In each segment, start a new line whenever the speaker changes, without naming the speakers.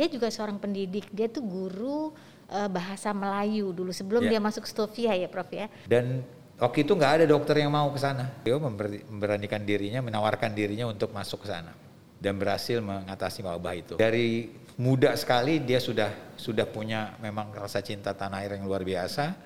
dia juga seorang pendidik. Dia tuh guru uh, bahasa Melayu dulu sebelum yeah. dia masuk Stovia ya Prof ya.
Dan waktu itu nggak ada dokter yang mau ke sana. Dia memberanikan dirinya menawarkan dirinya untuk masuk ke sana. Dan berhasil mengatasi wabah itu. Dari muda sekali dia sudah sudah punya memang rasa cinta tanah air yang luar biasa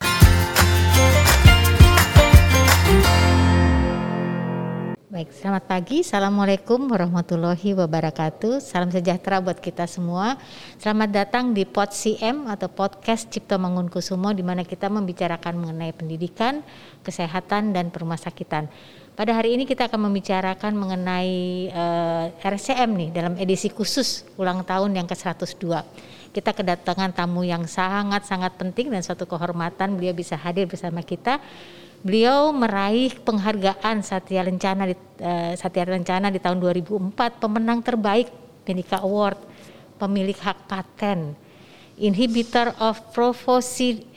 Baik, selamat pagi. Assalamualaikum warahmatullahi wabarakatuh. Salam sejahtera buat kita semua. Selamat datang di Pod CM atau Podcast Cipto Mangunkusumo di mana kita membicarakan mengenai pendidikan, kesehatan, dan perumasakitan. Pada hari ini kita akan membicarakan mengenai uh, eh, RCM nih dalam edisi khusus ulang tahun yang ke-102 kita kedatangan tamu yang sangat-sangat penting dan suatu kehormatan beliau bisa hadir bersama kita Beliau meraih penghargaan Satya Lencana di uh, Satya Lencana di tahun 2004 pemenang terbaik Medika Award, pemilik hak paten, inhibitor of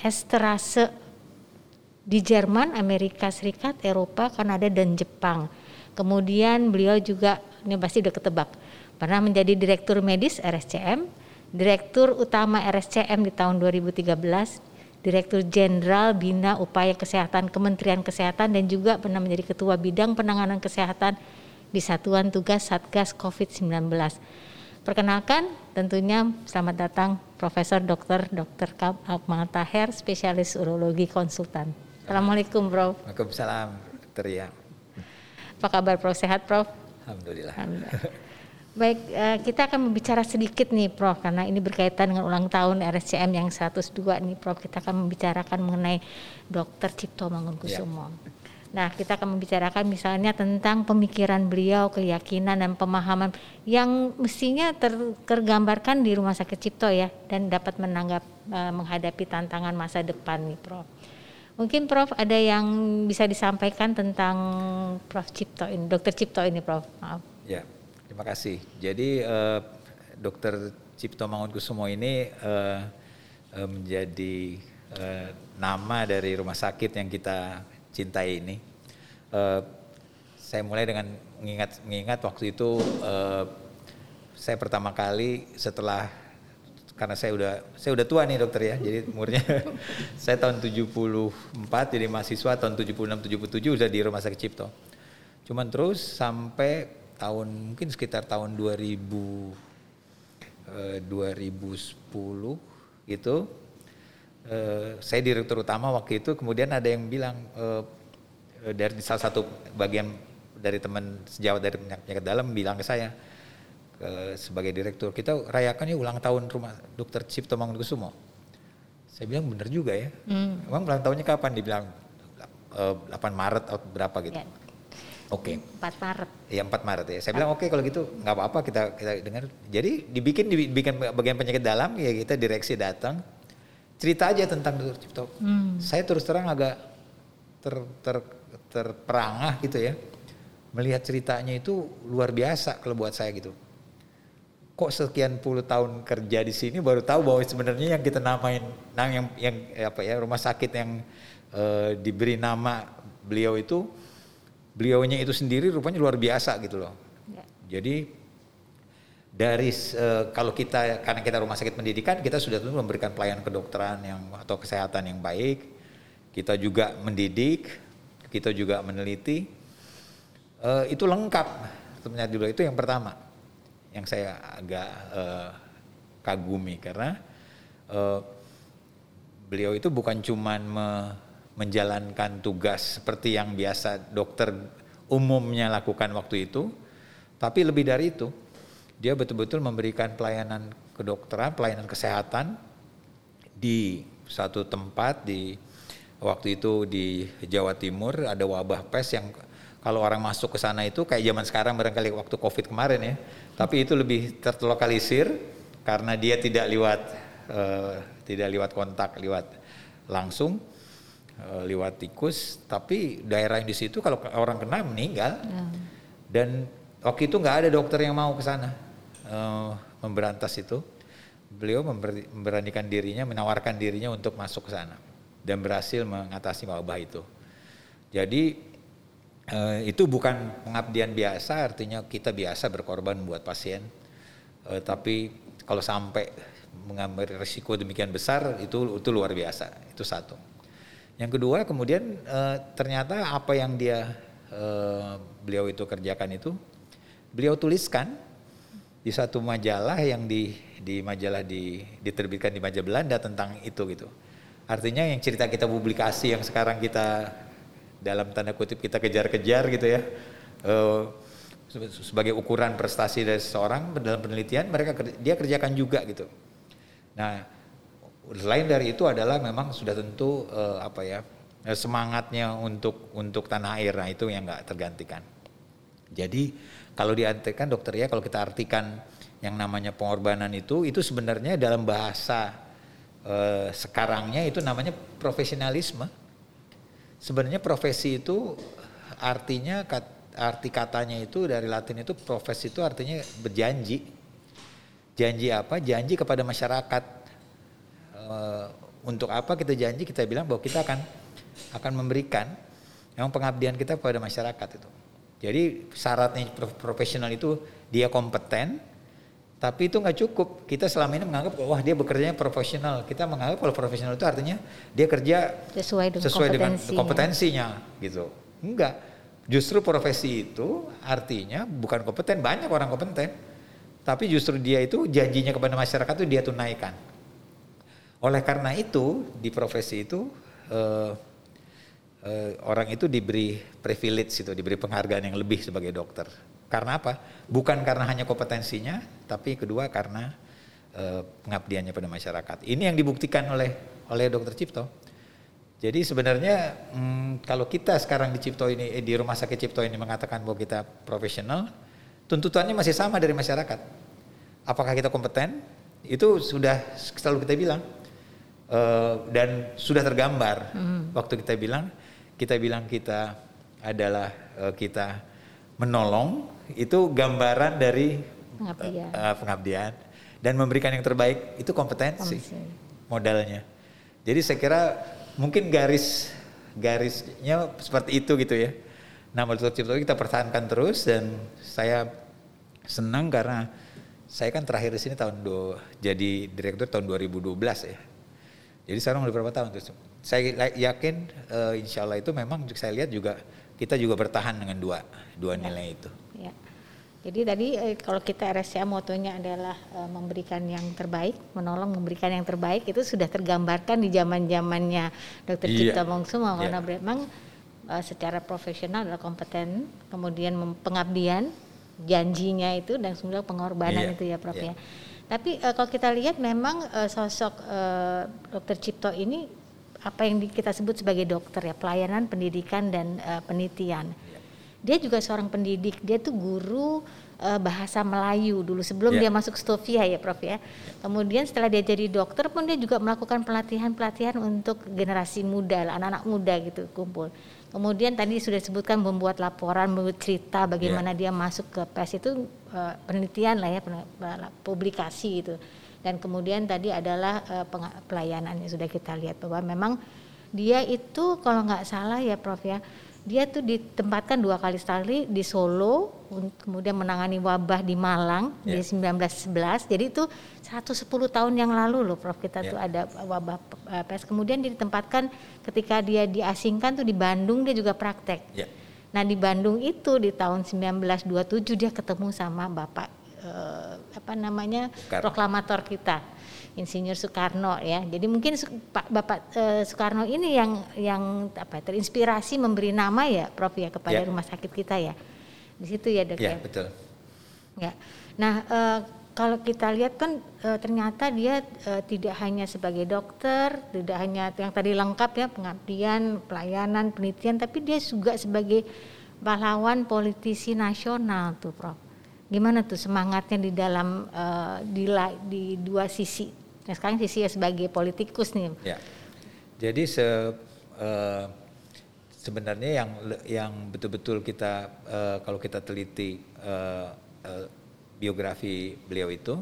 esterase di Jerman, Amerika Serikat, Eropa, Kanada dan Jepang. Kemudian beliau juga ini pasti udah ketebak, pernah menjadi direktur medis RSCM, direktur utama RSCM di tahun 2013 Direktur Jenderal Bina Upaya Kesehatan Kementerian Kesehatan dan juga pernah menjadi Ketua Bidang Penanganan Kesehatan di Satuan Tugas Satgas COVID-19. Perkenalkan tentunya selamat datang Profesor Dr. Dr. Akmal Taher, spesialis urologi konsultan. Assalamualaikum, Prof.
Waalaikumsalam, Dr. Ya.
Apa kabar, Prof? Sehat, Prof?
Alhamdulillah. Alhamdulillah.
Baik, uh, kita akan membicara sedikit nih Prof karena ini berkaitan dengan ulang tahun RSCM yang 102 nih Prof. Kita akan membicarakan mengenai Dr. Cipto Mangunkusumo. Ya. Nah, kita akan membicarakan misalnya tentang pemikiran beliau, keyakinan dan pemahaman yang mestinya ter, tergambarkan di Rumah Sakit Cipto ya dan dapat menanggap uh, menghadapi tantangan masa depan nih Prof. Mungkin Prof ada yang bisa disampaikan tentang Prof Cipto ini, Dr. Cipto ini Prof. Maaf.
Ya. Terima kasih. Jadi uh, Dokter Cipto Mangunkusumo ini uh, uh, menjadi uh, nama dari rumah sakit yang kita cintai ini. Uh, saya mulai dengan mengingat mengingat waktu itu uh, saya pertama kali setelah karena saya udah saya udah tua nih dokter ya. Jadi umurnya saya tahun 74 jadi mahasiswa tahun 76 77 udah di rumah sakit Cipto. Cuman terus sampai tahun mungkin sekitar tahun 2000 eh, 2010 gitu eh, saya direktur utama waktu itu kemudian ada yang bilang eh, dari salah satu bagian dari teman sejawat dari penyakit dalam bilang ke saya eh, sebagai direktur kita rayakan ya ulang tahun rumah dokter Cipto Mangunkusumo. Saya bilang benar juga ya. Hmm. emang ulang tahunnya kapan? Dibilang eh, 8 Maret atau berapa gitu. Yeah Oke.
Okay. 4 Maret.
Iya 4 Maret ya. Saya bilang oke okay, kalau gitu nggak apa-apa kita kita dengar. Jadi dibikin dibikin bagian penyakit dalam ya kita direksi datang cerita aja tentang Dr. Cipto. Hmm. Saya terus terang agak ter, ter, terperangah gitu ya. Melihat ceritanya itu luar biasa kalau buat saya gitu. Kok sekian puluh tahun kerja di sini baru tahu bahwa sebenarnya yang kita namain, nah yang yang apa ya rumah sakit yang uh, diberi nama beliau itu beliaunya itu sendiri rupanya luar biasa gitu loh. Ya. Jadi dari uh, kalau kita karena kita rumah sakit pendidikan kita sudah tentu memberikan pelayanan kedokteran yang atau kesehatan yang baik. Kita juga mendidik, kita juga meneliti. Uh, itu lengkap sebenarnya dulu itu yang pertama yang saya agak uh, kagumi karena uh, beliau itu bukan cuman me, menjalankan tugas seperti yang biasa dokter umumnya lakukan waktu itu, tapi lebih dari itu, dia betul-betul memberikan pelayanan kedokteran, pelayanan kesehatan di satu tempat di waktu itu di Jawa Timur. Ada wabah pes yang kalau orang masuk ke sana itu kayak zaman sekarang barangkali waktu Covid kemarin ya, tapi itu lebih terlokalisir karena dia tidak lewat uh, tidak lewat kontak, lewat langsung uh, lewat tikus, tapi daerah yang di situ kalau orang kena meninggal. Ya. Dan waktu itu nggak ada dokter yang mau ke sana uh, memberantas itu. Beliau memberanikan dirinya, menawarkan dirinya untuk masuk ke sana dan berhasil mengatasi wabah itu. Jadi uh, itu bukan pengabdian biasa, artinya kita biasa berkorban buat pasien, uh, tapi kalau sampai mengambil risiko demikian besar itu itu luar biasa itu satu yang kedua kemudian uh, ternyata apa yang dia uh, beliau itu kerjakan itu beliau tuliskan di satu majalah yang di di majalah di diterbitkan di majalah Belanda tentang itu gitu. Artinya yang cerita kita publikasi yang sekarang kita dalam tanda kutip kita kejar-kejar gitu ya uh, sebagai ukuran prestasi dari seseorang dalam penelitian mereka dia kerjakan juga gitu. Nah Selain dari itu adalah memang sudah tentu uh, apa ya eh, semangatnya untuk untuk tanah air nah itu yang nggak tergantikan. Jadi kalau diartikan dokter ya kalau kita artikan yang namanya pengorbanan itu itu sebenarnya dalam bahasa uh, sekarangnya itu namanya profesionalisme. Sebenarnya profesi itu artinya arti katanya itu dari Latin itu profesi itu artinya berjanji. Janji apa? Janji kepada masyarakat uh, untuk apa kita janji kita bilang bahwa kita akan akan memberikan yang pengabdian kita kepada masyarakat itu. Jadi syaratnya profesional itu dia kompeten, tapi itu nggak cukup. Kita selama ini menganggap wah dia bekerjanya profesional. Kita menganggap kalau profesional itu artinya dia kerja
sesuai dengan
sesuai
kompetensinya.
dengan kompetensinya gitu. Enggak. Justru profesi itu artinya bukan kompeten, banyak orang kompeten. Tapi justru dia itu janjinya kepada masyarakat itu dia tunaikan. Oleh karena itu di profesi itu uh, uh, orang itu diberi privilege itu, diberi penghargaan yang lebih sebagai dokter. Karena apa? Bukan karena hanya kompetensinya, tapi kedua karena uh, pengabdiannya pada masyarakat. Ini yang dibuktikan oleh oleh dokter Cipto. Jadi sebenarnya hmm, kalau kita sekarang di Cipto ini eh, di rumah sakit Cipto ini mengatakan bahwa kita profesional, tuntutannya masih sama dari masyarakat. Apakah kita kompeten? Itu sudah selalu kita bilang uh, dan sudah tergambar hmm. waktu kita bilang kita bilang kita adalah uh, kita menolong itu gambaran dari pengabdian. Uh, pengabdian dan memberikan yang terbaik itu kompetensi modalnya. Jadi saya kira mungkin garis garisnya seperti itu gitu ya. Nah, Dokter Cipto kita pertahankan terus dan saya senang karena saya kan terakhir di sini tahun do, jadi direktur tahun 2012 ya. Jadi sekarang udah berapa tahun tuh? Saya yakin uh, insya Allah itu memang saya lihat juga kita juga bertahan dengan dua dua ya. nilai itu. Ya.
Jadi tadi eh, kalau kita RSCA motonya adalah eh, memberikan yang terbaik, menolong memberikan yang terbaik itu sudah tergambarkan di zaman zamannya Dr. Iya. Cipta Mongso karena iya. memang eh, secara profesional adalah kompeten, kemudian pengabdian, janjinya itu dan sebenarnya pengorbanan iya. itu ya Prof iya. ya. Tapi uh, kalau kita lihat memang uh, sosok uh, Dokter Cipto ini apa yang kita sebut sebagai dokter ya pelayanan pendidikan dan uh, penelitian. Dia juga seorang pendidik. Dia tuh guru uh, bahasa Melayu dulu sebelum yeah. dia masuk Stovia ya Prof ya. Kemudian setelah dia jadi dokter pun dia juga melakukan pelatihan-pelatihan untuk generasi muda, anak-anak muda gitu kumpul. Kemudian tadi sudah disebutkan membuat laporan, membuat cerita bagaimana yeah. dia masuk ke PES itu uh, penelitian lah ya, publikasi itu. Dan kemudian tadi adalah uh, pelayanan yang sudah kita lihat bahwa memang dia itu kalau nggak salah ya Prof ya, dia tuh ditempatkan dua kali sekali di Solo kemudian menangani wabah di Malang yeah. di 1911 jadi itu 110 tahun yang lalu loh Prof kita yeah. tuh ada wabah eh, pes kemudian dia ditempatkan ketika dia diasingkan tuh di Bandung dia juga praktek yeah. nah di Bandung itu di tahun 1927 dia ketemu sama Bapak eh, apa namanya proklamator kita Insinyur Soekarno ya. Jadi mungkin Pak Bapak uh, Soekarno ini yang yang apa terinspirasi memberi nama ya Prof ya kepada ya. rumah sakit kita ya. Di situ ya Dok
ya. Ya betul.
Ya. Nah, uh, kalau kita lihat kan e, ternyata dia e, tidak hanya sebagai dokter, tidak hanya yang tadi lengkap ya pengabdian, pelayanan, penelitian, tapi dia juga sebagai pahlawan politisi nasional tuh, Prof. Gimana tuh semangatnya di dalam e, di, di dua sisi Nah sekarang sisi ya sebagai politikus nih.
Ya. Jadi se uh, sebenarnya yang yang betul-betul kita uh, kalau kita teliti uh, uh, biografi beliau itu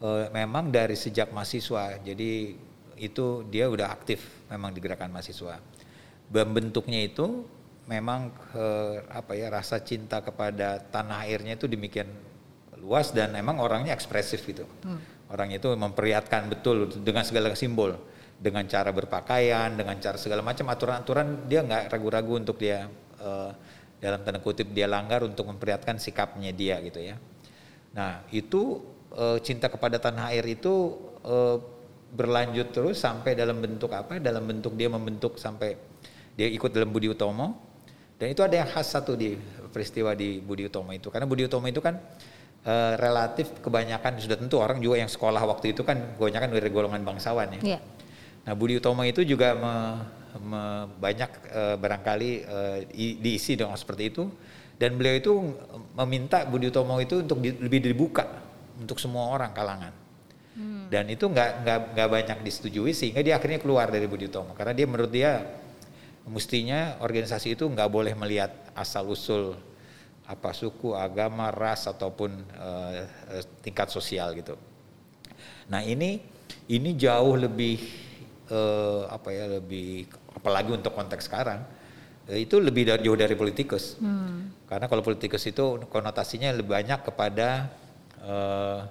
uh, memang dari sejak mahasiswa. Jadi itu dia udah aktif memang di gerakan mahasiswa. Bentuknya itu memang uh, apa ya rasa cinta kepada tanah airnya itu demikian luas dan memang orangnya ekspresif gitu. Hmm Orang itu memperlihatkan betul dengan segala simbol, dengan cara berpakaian, dengan cara segala macam aturan-aturan dia nggak ragu-ragu untuk dia uh, dalam tanda kutip dia langgar untuk memperlihatkan sikapnya dia gitu ya. Nah itu uh, cinta kepada tanah air itu uh, berlanjut terus sampai dalam bentuk apa? Dalam bentuk dia membentuk sampai dia ikut dalam Budi Utomo dan itu ada yang khas satu di peristiwa di Budi Utomo itu karena Budi Utomo itu kan uh, relatif kebanyakan sudah tentu orang juga yang sekolah waktu itu kan kebanyakan dari golongan bangsawan ya. Yeah. Nah Budi Utomo itu juga me, me, banyak uh, barangkali uh, diisi dengan seperti itu dan beliau itu meminta Budi Utomo itu untuk di, lebih dibuka untuk semua orang kalangan. Hmm. Dan itu nggak nggak nggak banyak disetujui sehingga dia akhirnya keluar dari Budi Utomo karena dia menurut dia mestinya organisasi itu nggak boleh melihat asal usul apa suku, agama, ras ataupun uh, tingkat sosial gitu. Nah ini ini jauh lebih uh, apa ya lebih apalagi untuk konteks sekarang itu lebih dari, jauh dari politikus. Hmm. Karena kalau politikus itu konotasinya lebih banyak kepada uh,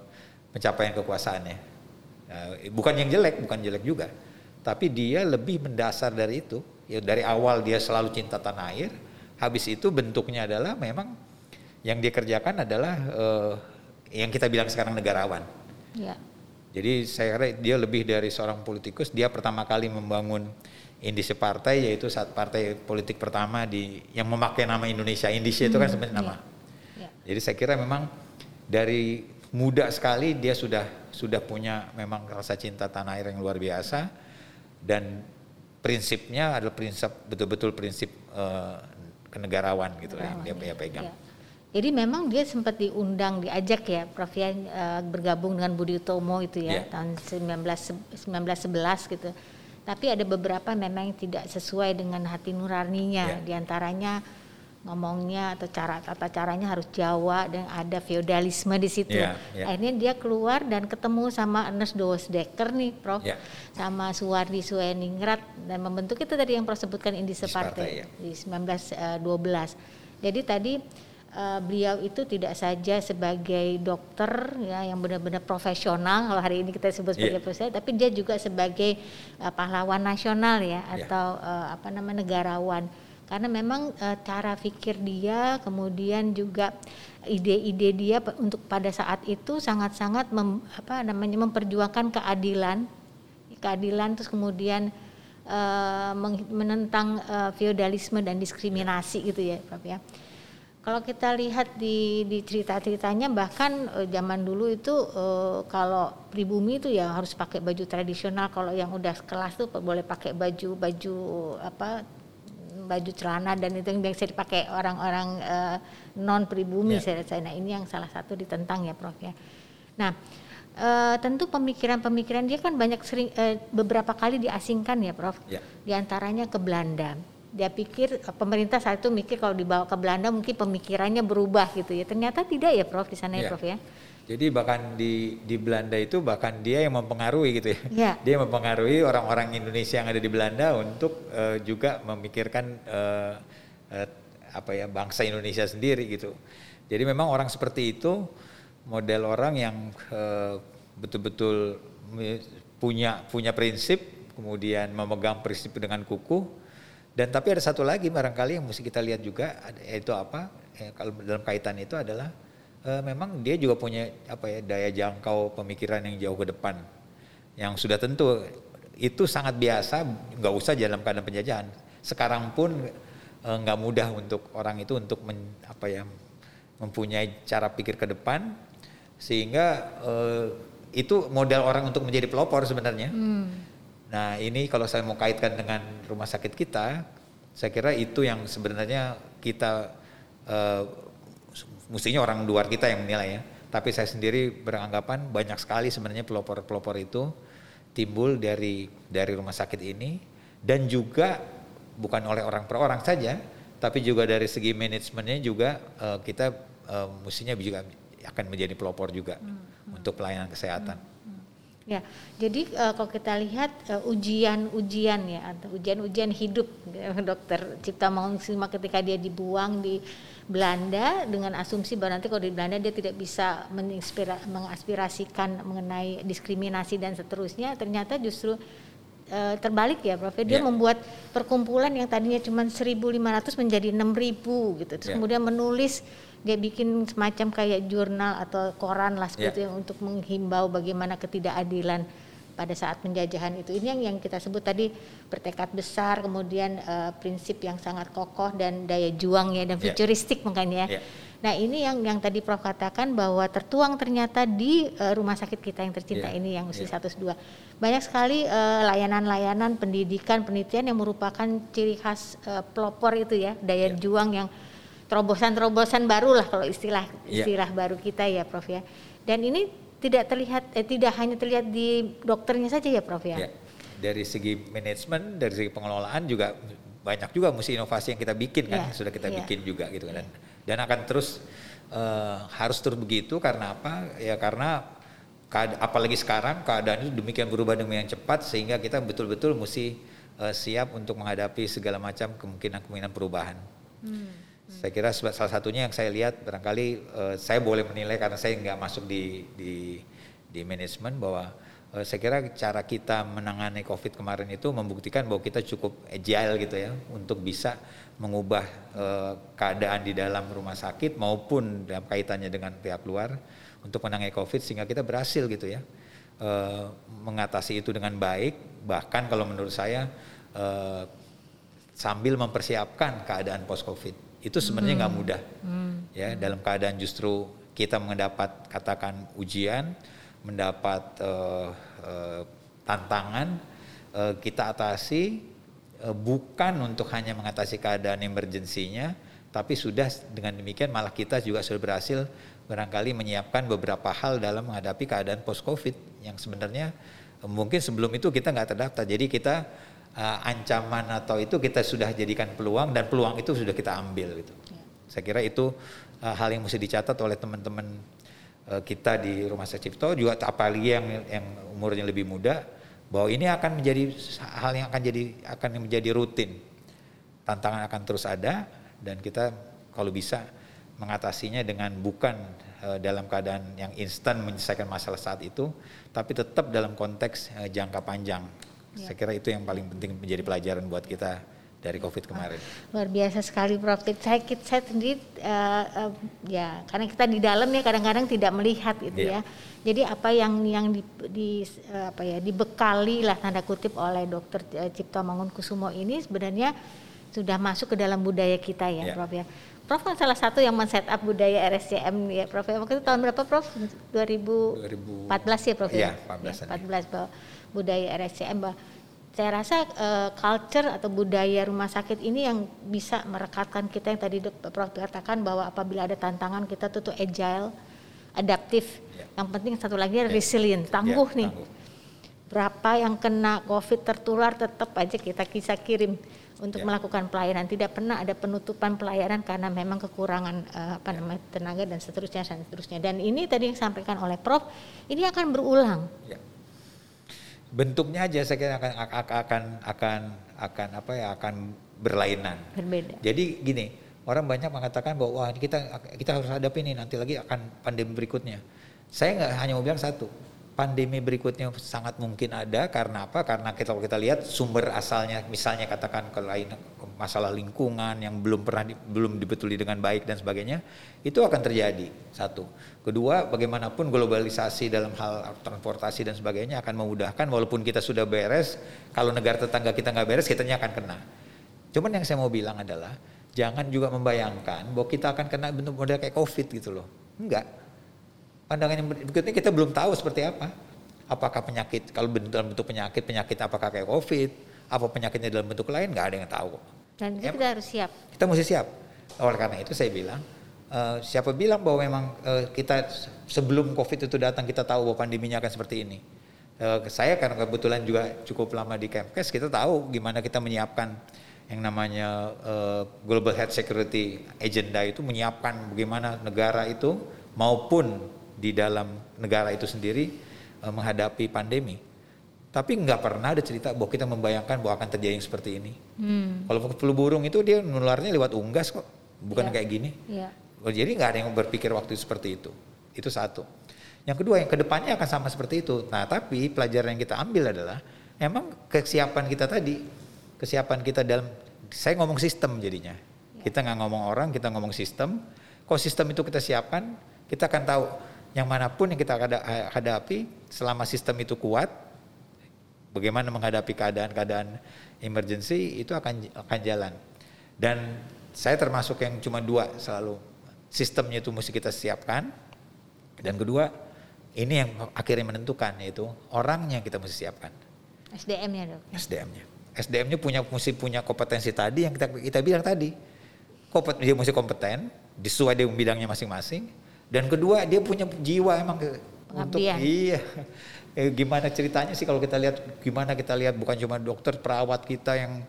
pencapaian kekuasaannya. Uh, bukan yang jelek, bukan jelek juga, tapi dia lebih mendasar dari itu. Ya dari awal dia selalu cinta tanah air, habis itu bentuknya adalah memang yang dia kerjakan adalah uh, yang kita bilang sekarang negarawan. Ya. Jadi saya kira dia lebih dari seorang politikus. Dia pertama kali membangun indisi partai yaitu saat partai politik pertama di yang memakai nama Indonesia. Indisi hmm, itu kan hmm, sebenarnya nama. Ya. Ya. Jadi saya kira memang dari muda sekali dia sudah sudah punya memang rasa cinta tanah air yang luar biasa dan prinsipnya adalah prinsip betul-betul prinsip uh, kenegarawan gitu yang dia, dia pegang. Ya.
Jadi memang dia sempat diundang, diajak ya, Prof ya uh, bergabung dengan Budi Utomo itu ya yeah. tahun 19 1911 gitu. Tapi ada beberapa memang yang tidak sesuai dengan hati nuraninya, yeah. di antaranya ngomongnya atau cara tata caranya harus Jawa dan ada feodalisme di situ. Yeah, yeah. Akhirnya dia keluar dan ketemu sama Ernest Dosdecker nih, Prof, yeah. sama Suwardi Sueningrat dan membentuk itu tadi yang Prof sebutkan Indise Partai, Partai ya. di 1912. Eh, Jadi tadi uh, beliau itu tidak saja sebagai dokter ya yang benar-benar profesional kalau hari ini kita sebut sebagai yeah. profesional tapi dia juga sebagai uh, pahlawan nasional ya yeah. atau uh, apa namanya negarawan karena memang uh, cara pikir dia kemudian juga ide-ide dia untuk pada saat itu sangat-sangat mem, apa namanya memperjuangkan keadilan keadilan terus kemudian uh, menentang uh, feodalisme dan diskriminasi gitu ya Prof ya kalau kita lihat di, di cerita-ceritanya bahkan e, zaman dulu itu e, kalau pribumi itu ya harus pakai baju tradisional. Kalau yang udah kelas tuh boleh pakai baju baju apa baju celana dan itu yang biasa dipakai orang-orang e, non pribumi yeah. saya Nah ini yang salah satu ditentang ya Prof ya. Nah e, tentu pemikiran-pemikiran dia kan banyak sering e, beberapa kali diasingkan ya Prof. Yeah. Di antaranya ke Belanda dia pikir pemerintah saat itu mikir kalau dibawa ke Belanda mungkin pemikirannya berubah gitu ya. Ternyata tidak ya Prof di sana ya, ya Prof ya.
Jadi bahkan di di Belanda itu bahkan dia yang mempengaruhi gitu ya. ya. Dia mempengaruhi orang-orang Indonesia yang ada di Belanda untuk uh, juga memikirkan uh, uh, apa ya bangsa Indonesia sendiri gitu. Jadi memang orang seperti itu model orang yang betul-betul uh, punya punya prinsip, kemudian memegang prinsip dengan kukuh dan tapi ada satu lagi barangkali yang mesti kita lihat juga yaitu apa? Ya, kalau dalam kaitan itu adalah e, memang dia juga punya apa ya daya jangkau pemikiran yang jauh ke depan. Yang sudah tentu itu sangat biasa, nggak usah dalam keadaan penjajahan. Sekarang pun e, nggak mudah untuk orang itu untuk men, apa ya mempunyai cara pikir ke depan sehingga e, itu modal orang untuk menjadi pelopor sebenarnya. Hmm Nah ini kalau saya mau kaitkan dengan rumah sakit kita, saya kira itu yang sebenarnya kita uh, mestinya orang luar kita yang menilai ya. Tapi saya sendiri beranggapan banyak sekali sebenarnya pelopor-pelopor itu timbul dari dari rumah sakit ini dan juga bukan oleh orang per orang saja, tapi juga dari segi manajemennya juga uh, kita uh, mestinya juga akan menjadi pelopor juga hmm. untuk pelayanan kesehatan. Hmm.
Ya, jadi uh, kalau kita lihat ujian-ujian uh, ya atau ujian-ujian hidup dokter Cipta Mangunkusumo ketika dia dibuang di Belanda dengan asumsi bahwa nanti kalau di Belanda dia tidak bisa mengaspirasikan mengenai diskriminasi dan seterusnya, ternyata justru uh, terbalik ya Prof. Dia yeah. membuat perkumpulan yang tadinya cuma 1.500 menjadi 6.000 gitu. Terus yeah. kemudian menulis dia bikin semacam kayak jurnal atau koran lah seperti yeah. untuk menghimbau bagaimana ketidakadilan pada saat penjajahan itu ini yang yang kita sebut tadi bertekad besar kemudian uh, prinsip yang sangat kokoh dan daya juang ya dan ya. futuristik yeah. makanya yeah. nah ini yang yang tadi Prof katakan bahwa tertuang ternyata di uh, rumah sakit kita yang tercinta yeah. ini yang usia yeah. 102 banyak sekali eh, layanan-layanan pendidikan penelitian yang merupakan ciri khas uh, pelopor itu ya daya yeah. juang yang terobosan-terobosan baru lah kalau istilah iya. istilah yeah. baru kita ya Prof ya. Dan ini tidak terlihat eh, tidak hanya terlihat di dokternya saja ya Prof ya. Yeah.
Dari segi manajemen, dari segi pengelolaan juga banyak juga mesti inovasi yang kita bikin kan, yeah. sudah kita yeah. bikin juga gitu kan. Dan, dan akan terus uh, harus terus begitu karena apa? Ya karena apalagi sekarang keadaan itu demikian berubah demikian cepat sehingga kita betul-betul mesti uh, siap untuk menghadapi segala macam kemungkinan-kemungkinan perubahan. Hmm. Saya kira salah satunya yang saya lihat barangkali uh, saya boleh menilai karena saya nggak masuk di di di manajemen bahwa uh, saya kira cara kita menangani COVID kemarin itu membuktikan bahwa kita cukup agile gitu ya untuk bisa mengubah uh, keadaan di dalam rumah sakit maupun dalam kaitannya dengan pihak luar untuk menangani COVID sehingga kita berhasil gitu ya uh, mengatasi itu dengan baik. Bahkan kalau menurut saya uh, sambil mempersiapkan keadaan post COVID itu sebenarnya nggak hmm. mudah hmm. ya dalam keadaan justru kita mendapat katakan ujian mendapat uh, uh, tantangan uh, kita atasi uh, bukan untuk hanya mengatasi keadaan emergensinya tapi sudah dengan demikian malah kita juga sudah berhasil barangkali menyiapkan beberapa hal dalam menghadapi keadaan post covid yang sebenarnya mungkin sebelum itu kita nggak terdaftar jadi kita uh, ancaman atau itu kita sudah jadikan peluang dan peluang itu sudah kita ambil gitu. Ya. Saya kira itu uh, hal yang mesti dicatat oleh teman-teman uh, kita di Rumah Sakit Cipto juga apalagi yang yang umurnya lebih muda bahwa ini akan menjadi hal yang akan jadi akan menjadi rutin. Tantangan akan terus ada dan kita kalau bisa mengatasinya dengan bukan uh, dalam keadaan yang instan menyelesaikan masalah saat itu, tapi tetap dalam konteks uh, jangka panjang Ya. Saya kira itu yang paling penting menjadi pelajaran buat kita dari COVID kemarin.
Luar biasa sekali Prof. Saya, saya sendiri uh, uh, ya karena kita di dalam ya kadang-kadang tidak melihat itu yeah. ya. Jadi apa yang yang di, di uh, apa ya dibekali lah tanda kutip oleh Dokter Cipto Mangunkusumo ini sebenarnya sudah masuk ke dalam budaya kita ya, yeah. Prof ya. Prof kan salah satu yang men up budaya RSCM ya Prof. Ya. Waktu itu tahun berapa Prof? 2014 ya Prof ya.
Iya, 14.
Ya, 14 bahwa budaya RSCM saya rasa uh, culture atau budaya rumah sakit ini yang bisa merekatkan kita yang tadi Prof katakan bahwa apabila ada tantangan kita tuh tuh agile, adaptif. Yeah. Yang penting satu lagi yeah. resilient, tangguh yeah, nih. Tangguh. Berapa yang kena COVID tertular tetap aja kita bisa kirim untuk yeah. melakukan pelayanan. Tidak pernah ada penutupan pelayanan karena memang kekurangan uh, apa yeah. namanya tenaga dan seterusnya dan seterusnya. Dan ini tadi yang disampaikan oleh Prof, ini akan berulang. Yeah
bentuknya aja saya kira akan akan akan akan apa ya akan berlainan.
Berbeda.
Jadi gini, orang banyak mengatakan bahwa wah kita kita harus hadapi ini nanti lagi akan pandemi berikutnya. Saya nggak hanya mau bilang satu, pandemi berikutnya sangat mungkin ada karena apa? Karena kita kalau kita lihat sumber asalnya misalnya katakan ke lain masalah lingkungan yang belum pernah di, belum dibetuli dengan baik dan sebagainya itu akan terjadi satu. Kedua, bagaimanapun globalisasi dalam hal transportasi dan sebagainya akan memudahkan walaupun kita sudah beres, kalau negara tetangga kita nggak beres, kitanya akan kena. Cuman yang saya mau bilang adalah jangan juga membayangkan bahwa kita akan kena bentuk model kayak COVID gitu loh. Enggak pandangan yang berikutnya kita belum tahu seperti apa. Apakah penyakit, kalau dalam bentuk penyakit, penyakit apakah kayak COVID, apa penyakitnya dalam bentuk lain, nggak ada yang tahu.
Dan ya, kita harus siap.
Kita mesti siap. Oleh karena itu saya bilang, uh, siapa bilang bahwa memang uh, kita sebelum COVID itu datang kita tahu bahwa pandeminya akan seperti ini. Uh, saya karena kebetulan juga cukup lama di Kemkes, kita tahu gimana kita menyiapkan yang namanya uh, Global Health Security Agenda itu menyiapkan bagaimana negara itu maupun di dalam negara itu sendiri uh, menghadapi pandemi. Tapi nggak pernah ada cerita bahwa kita membayangkan bahwa akan terjadi yang seperti ini. Hmm. Kalau flu burung itu dia nularnya lewat unggas kok, bukan yeah. kayak gini. Yeah. Jadi nggak ada yang berpikir waktu seperti itu. Itu satu. Yang kedua, yang ke depannya akan sama seperti itu. Nah, tapi pelajaran yang kita ambil adalah emang kesiapan kita tadi, kesiapan kita dalam, saya ngomong sistem jadinya. Ya. Kita nggak ngomong orang, kita ngomong sistem. Kalau sistem itu kita siapkan, kita akan tahu yang mana pun yang kita hadapi, selama sistem itu kuat, bagaimana menghadapi keadaan-keadaan emergency itu akan akan jalan. Dan saya termasuk yang cuma dua selalu sistemnya itu mesti kita siapkan. Dan kedua, ini yang akhirnya menentukan yaitu orangnya kita mesti siapkan.
SDM-nya dok.
SDM-nya. SDM-nya punya mesti punya kompetensi tadi yang kita kita bilang tadi. Kompeten, dia mesti kompeten, sesuai dengan bidangnya masing-masing. Dan kedua dia punya jiwa emang untuk iya. Eh, gimana ceritanya sih kalau kita lihat gimana kita lihat bukan cuma dokter perawat kita yang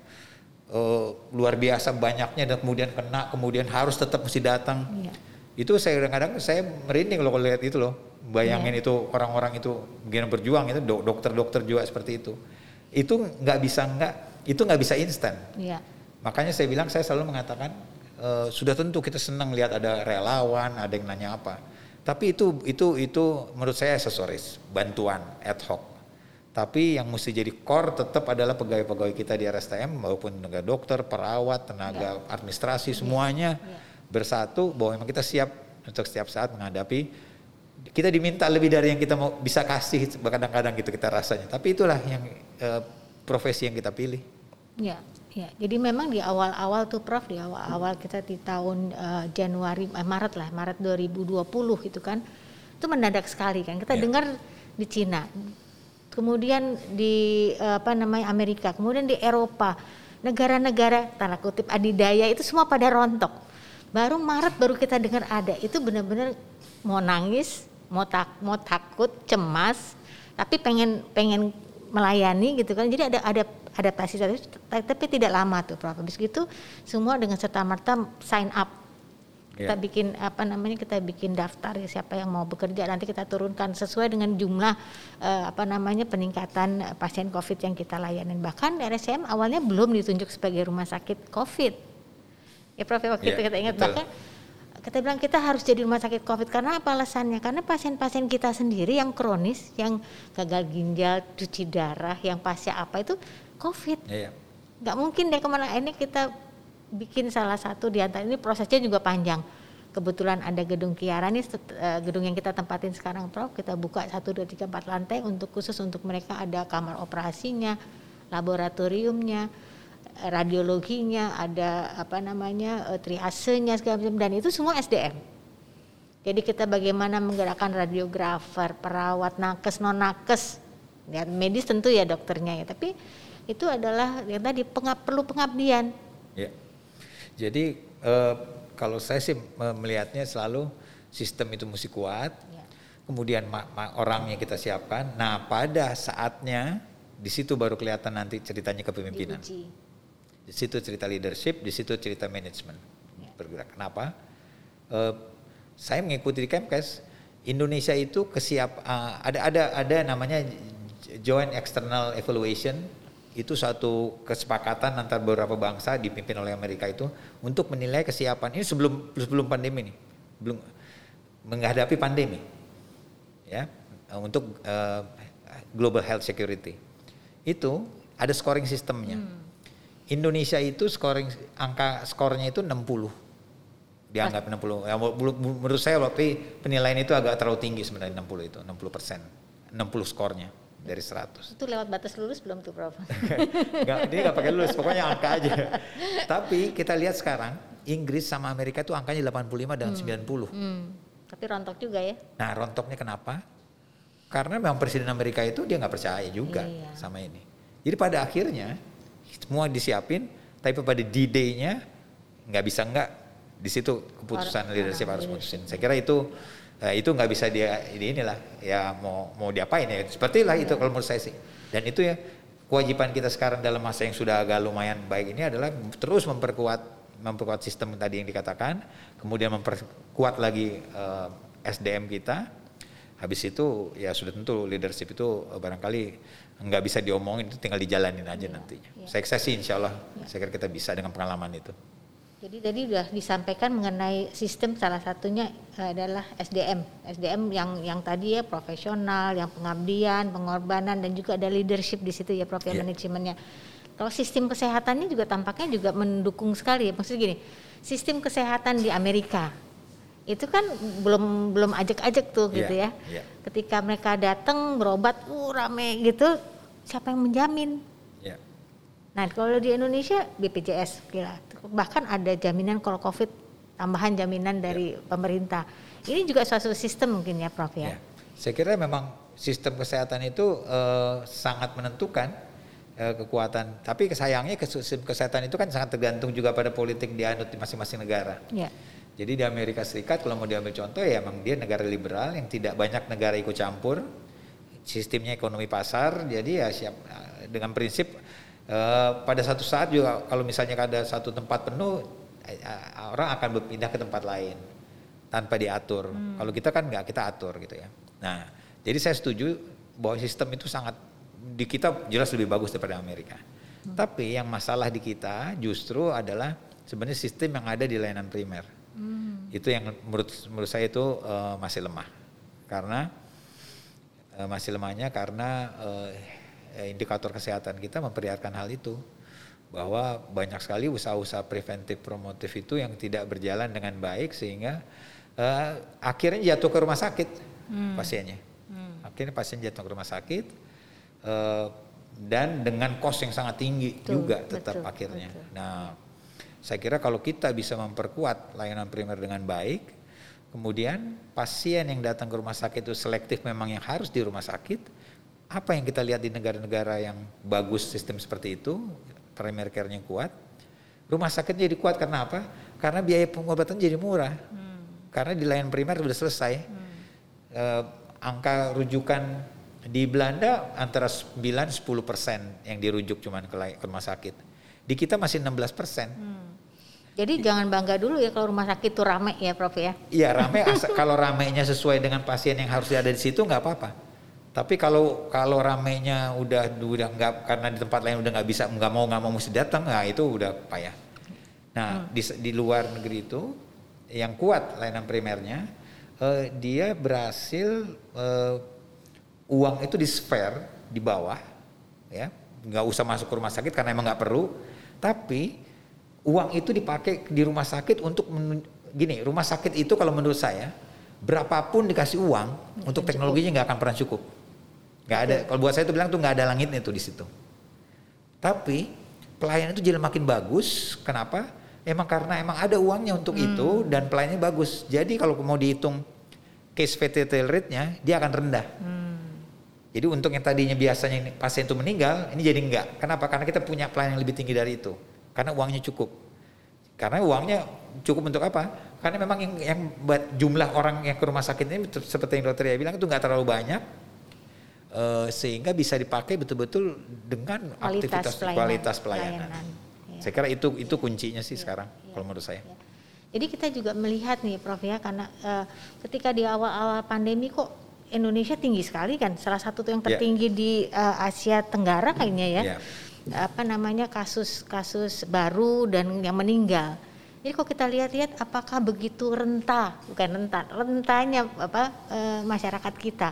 uh, luar biasa banyaknya dan kemudian kena kemudian harus tetap mesti datang. Iya. Itu saya kadang-kadang saya merinding loh kalau lihat itu loh Bayangin yeah. itu orang-orang itu begini berjuang itu dokter-dokter juga seperti itu. Itu nggak bisa nggak itu nggak bisa instan. Yeah. Makanya saya bilang saya selalu mengatakan e, sudah tentu kita senang lihat ada relawan, ada yang nanya apa. Tapi itu itu itu menurut saya aksesoris, bantuan ad hoc. Tapi yang mesti jadi core tetap adalah pegawai-pegawai kita di RSTM maupun tenaga dokter, perawat, tenaga yeah. administrasi semuanya yeah. bersatu bahwa memang kita siap untuk setiap saat menghadapi kita diminta lebih dari yang kita mau bisa kasih kadang-kadang gitu kita rasanya tapi itulah yang uh, profesi yang kita pilih
ya ya jadi memang di awal-awal tuh prof di awal-awal kita di tahun uh, Januari eh, Maret lah Maret 2020 gitu kan itu mendadak sekali kan. Kita ya. dengar di Cina kemudian di uh, apa namanya Amerika kemudian di Eropa negara-negara tanda kutip adidaya itu semua pada rontok. Baru Maret baru kita dengar ada itu benar-benar mau nangis mau tak mau takut cemas tapi pengen pengen melayani gitu kan. Jadi ada ada adaptasi tapi, tapi tidak lama tuh Prof. Habis gitu semua dengan serta merta sign up kita yeah. bikin apa namanya kita bikin daftar ya siapa yang mau bekerja nanti kita turunkan sesuai dengan jumlah uh, apa namanya peningkatan pasien COVID yang kita layani bahkan RSCM awalnya belum ditunjuk sebagai rumah sakit COVID ya Prof ya, waktu yeah, itu kita ingat betul. bahkan kita bilang kita harus jadi rumah sakit COVID karena apa alasannya? Karena pasien-pasien kita sendiri yang kronis, yang gagal ginjal, cuci darah, yang pasca apa itu COVID. Iya. Gak mungkin deh ke mana ini kita bikin salah satu di antara ini prosesnya juga panjang. Kebetulan ada gedung Kiara nih, eh, gedung yang kita tempatin sekarang Prof, kita buka satu dua tiga empat lantai untuk khusus untuk mereka ada kamar operasinya, laboratoriumnya, radiologinya, ada apa namanya eh, triasenya segala macam dan itu semua SDM. Jadi kita bagaimana menggerakkan radiografer, perawat, nakes, non nakes, dan medis tentu ya dokternya ya, tapi itu adalah yang tadi pengab, perlu pengabdian.
Ya. Jadi eh, kalau saya sih melihatnya selalu sistem itu mesti kuat, ya. kemudian orangnya kita siapkan. Nah pada saatnya di situ baru kelihatan nanti ceritanya kepemimpinan. Diuji di situ cerita leadership, di situ cerita manajemen ya. bergerak. Kenapa? Uh, saya mengikuti di Kemkes, Indonesia itu kesiap uh, ada ada ada namanya joint external evaluation itu satu kesepakatan antar beberapa bangsa dipimpin oleh Amerika itu untuk menilai kesiapan ini sebelum sebelum pandemi nih. Belum menghadapi pandemi ya untuk uh, global health security. Itu ada scoring sistemnya. Hmm. Indonesia itu scoring angka skornya itu 60 dianggap 60 ya menurut saya tapi penilaian itu agak terlalu tinggi sebenarnya 60 itu 60 persen 60 skornya dari 100
itu lewat batas lulus belum tuh Prof?
Gak, dia nggak pakai lulus pokoknya angka aja tapi kita lihat sekarang Inggris sama Amerika itu angkanya 85 dan hmm. 90 hmm.
tapi rontok juga ya
nah rontoknya kenapa? karena memang Presiden Amerika itu dia nggak percaya juga iya. sama ini jadi pada akhirnya semua disiapin tapi pada D-Day-nya nggak bisa nggak di situ keputusan leadership harus putusin saya kira itu uh, itu nggak bisa dia ini inilah ya mau mau diapain ya seperti lah itu kalau menurut saya sih dan itu ya kewajiban kita sekarang dalam masa yang sudah agak lumayan baik ini adalah terus memperkuat memperkuat sistem tadi yang dikatakan kemudian memperkuat lagi eh, SDM kita Habis itu ya sudah tentu leadership itu barangkali nggak bisa diomongin itu tinggal dijalanin aja ya, nantinya. Ya. Saya, saya sih insya Allah ya. saya kira kita bisa dengan pengalaman itu.
Jadi tadi sudah disampaikan mengenai sistem salah satunya adalah SDM. SDM yang yang tadi ya profesional, yang pengabdian, pengorbanan dan juga ada leadership di situ ya Prof ya yeah. manajemennya. Kalau sistem kesehatannya juga tampaknya juga mendukung sekali ya. Maksudnya gini, sistem kesehatan di Amerika itu kan belum belum ajak-ajak tuh yeah, gitu ya. Yeah. Ketika mereka datang berobat, uh rame gitu, siapa yang menjamin? Yeah. Nah kalau di Indonesia BPJS gila bahkan ada jaminan kalau COVID tambahan jaminan dari ya. pemerintah. Ini juga suatu sistem mungkin ya Prof ya. ya.
Saya kira memang sistem kesehatan itu uh, sangat menentukan uh, kekuatan. Tapi sayangnya sistem kesehatan itu kan sangat tergantung juga pada politik dianut di masing-masing negara. Ya. Jadi di Amerika Serikat kalau mau diambil contoh ya memang dia negara liberal yang tidak banyak negara ikut campur. Sistemnya ekonomi pasar, jadi ya siap dengan prinsip Eh, pada satu saat juga kalau misalnya ada satu tempat penuh eh, orang akan berpindah ke tempat lain tanpa diatur. Hmm. Kalau kita kan nggak kita atur gitu ya. Nah, jadi saya setuju bahwa sistem itu sangat di kita jelas lebih bagus daripada Amerika. Hmm. Tapi yang masalah di kita justru adalah sebenarnya sistem yang ada di layanan primer. Hmm. Itu yang menurut menurut saya itu uh, masih lemah. Karena uh, masih lemahnya karena uh, Eh, indikator kesehatan kita memperlihatkan hal itu bahwa banyak sekali usaha-usaha preventif promotif itu yang tidak berjalan dengan baik sehingga uh, akhirnya jatuh ke rumah sakit hmm. pasiennya hmm. akhirnya pasien jatuh ke rumah sakit uh, dan dengan kos yang sangat tinggi betul, juga tetap betul, akhirnya betul. nah saya kira kalau kita bisa memperkuat layanan primer dengan baik kemudian pasien yang datang ke rumah sakit itu selektif memang yang harus di rumah sakit apa yang kita lihat di negara-negara yang bagus sistem seperti itu, primary care-nya kuat, rumah sakitnya jadi kuat karena apa? Karena biaya pengobatan jadi murah. Hmm. Karena di layanan primer sudah selesai. Hmm. Uh, angka rujukan di Belanda antara 9-10 persen yang dirujuk cuman ke, ke rumah sakit. Di kita masih 16 persen. Hmm.
Jadi jangan bangga dulu ya kalau rumah sakit itu ramai ya Prof ya?
Iya ramai, kalau ramainya sesuai dengan pasien yang harus ada di situ nggak apa-apa. Tapi kalau kalau ramenya udah udah nggak karena di tempat lain udah nggak bisa nggak mau nggak mau mesti datang, nah itu udah payah. Nah hmm. di di luar negeri itu yang kuat layanan primernya, uh, dia berhasil uh, uang itu di spare di bawah, ya nggak usah masuk ke rumah sakit karena emang nggak perlu, tapi uang itu dipakai di rumah sakit untuk gini rumah sakit itu kalau menurut saya berapapun dikasih uang untuk teknologinya nggak akan pernah cukup nggak ada kalau buat saya itu bilang tuh nggak ada langitnya tuh di situ. Tapi pelayanan itu jadi makin bagus. Kenapa? Emang karena emang ada uangnya untuk hmm. itu dan pelayanannya bagus. Jadi kalau mau dihitung case fatality rate-nya dia akan rendah. Hmm. jadi untuk yang tadinya biasanya pasien itu meninggal ini jadi enggak kenapa? Karena kita punya pelayanan yang lebih tinggi dari itu. Karena uangnya cukup. Karena uangnya cukup untuk apa? Karena memang yang, yang jumlah orang yang ke rumah sakit ini seperti yang dokter ya bilang itu nggak terlalu banyak uh, sehingga bisa dipakai betul-betul dengan kualitas aktivitas pelayanan, kualitas pelayanan. pelayanan. Ya. Saya kira itu itu kuncinya sih ya, sekarang ya, kalau menurut saya. Ya.
Jadi kita juga melihat nih Prof ya karena uh, ketika di awal-awal pandemi kok Indonesia tinggi sekali kan salah satu yang ya. tertinggi yeah. di uh, Asia Tenggara kayaknya ya. Yeah. Apa namanya kasus-kasus baru dan yang meninggal. Jadi kalau kita lihat-lihat apakah begitu rentah, bukan rentan, rentanya apa e, masyarakat kita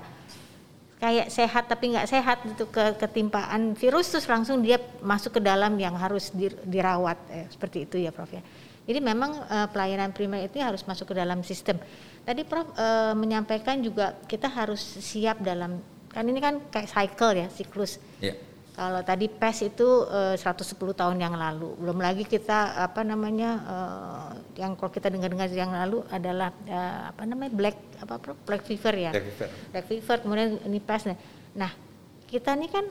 kayak sehat tapi nggak sehat itu ke ketimpaan virus terus langsung dia masuk ke dalam yang harus dirawat eh, seperti itu ya Prof ya. Jadi memang eh, pelayanan primer itu harus masuk ke dalam sistem. Tadi Prof eh, menyampaikan juga kita harus siap dalam kan ini kan kayak cycle ya siklus. Yeah. Kalau tadi PES itu uh, 110 tahun yang lalu, belum lagi kita apa namanya uh, yang kalau kita dengar-dengar yang lalu adalah uh, apa namanya black apa black fever ya. Black fever. Black fever kemudian ini PES. Nah, kita ini kan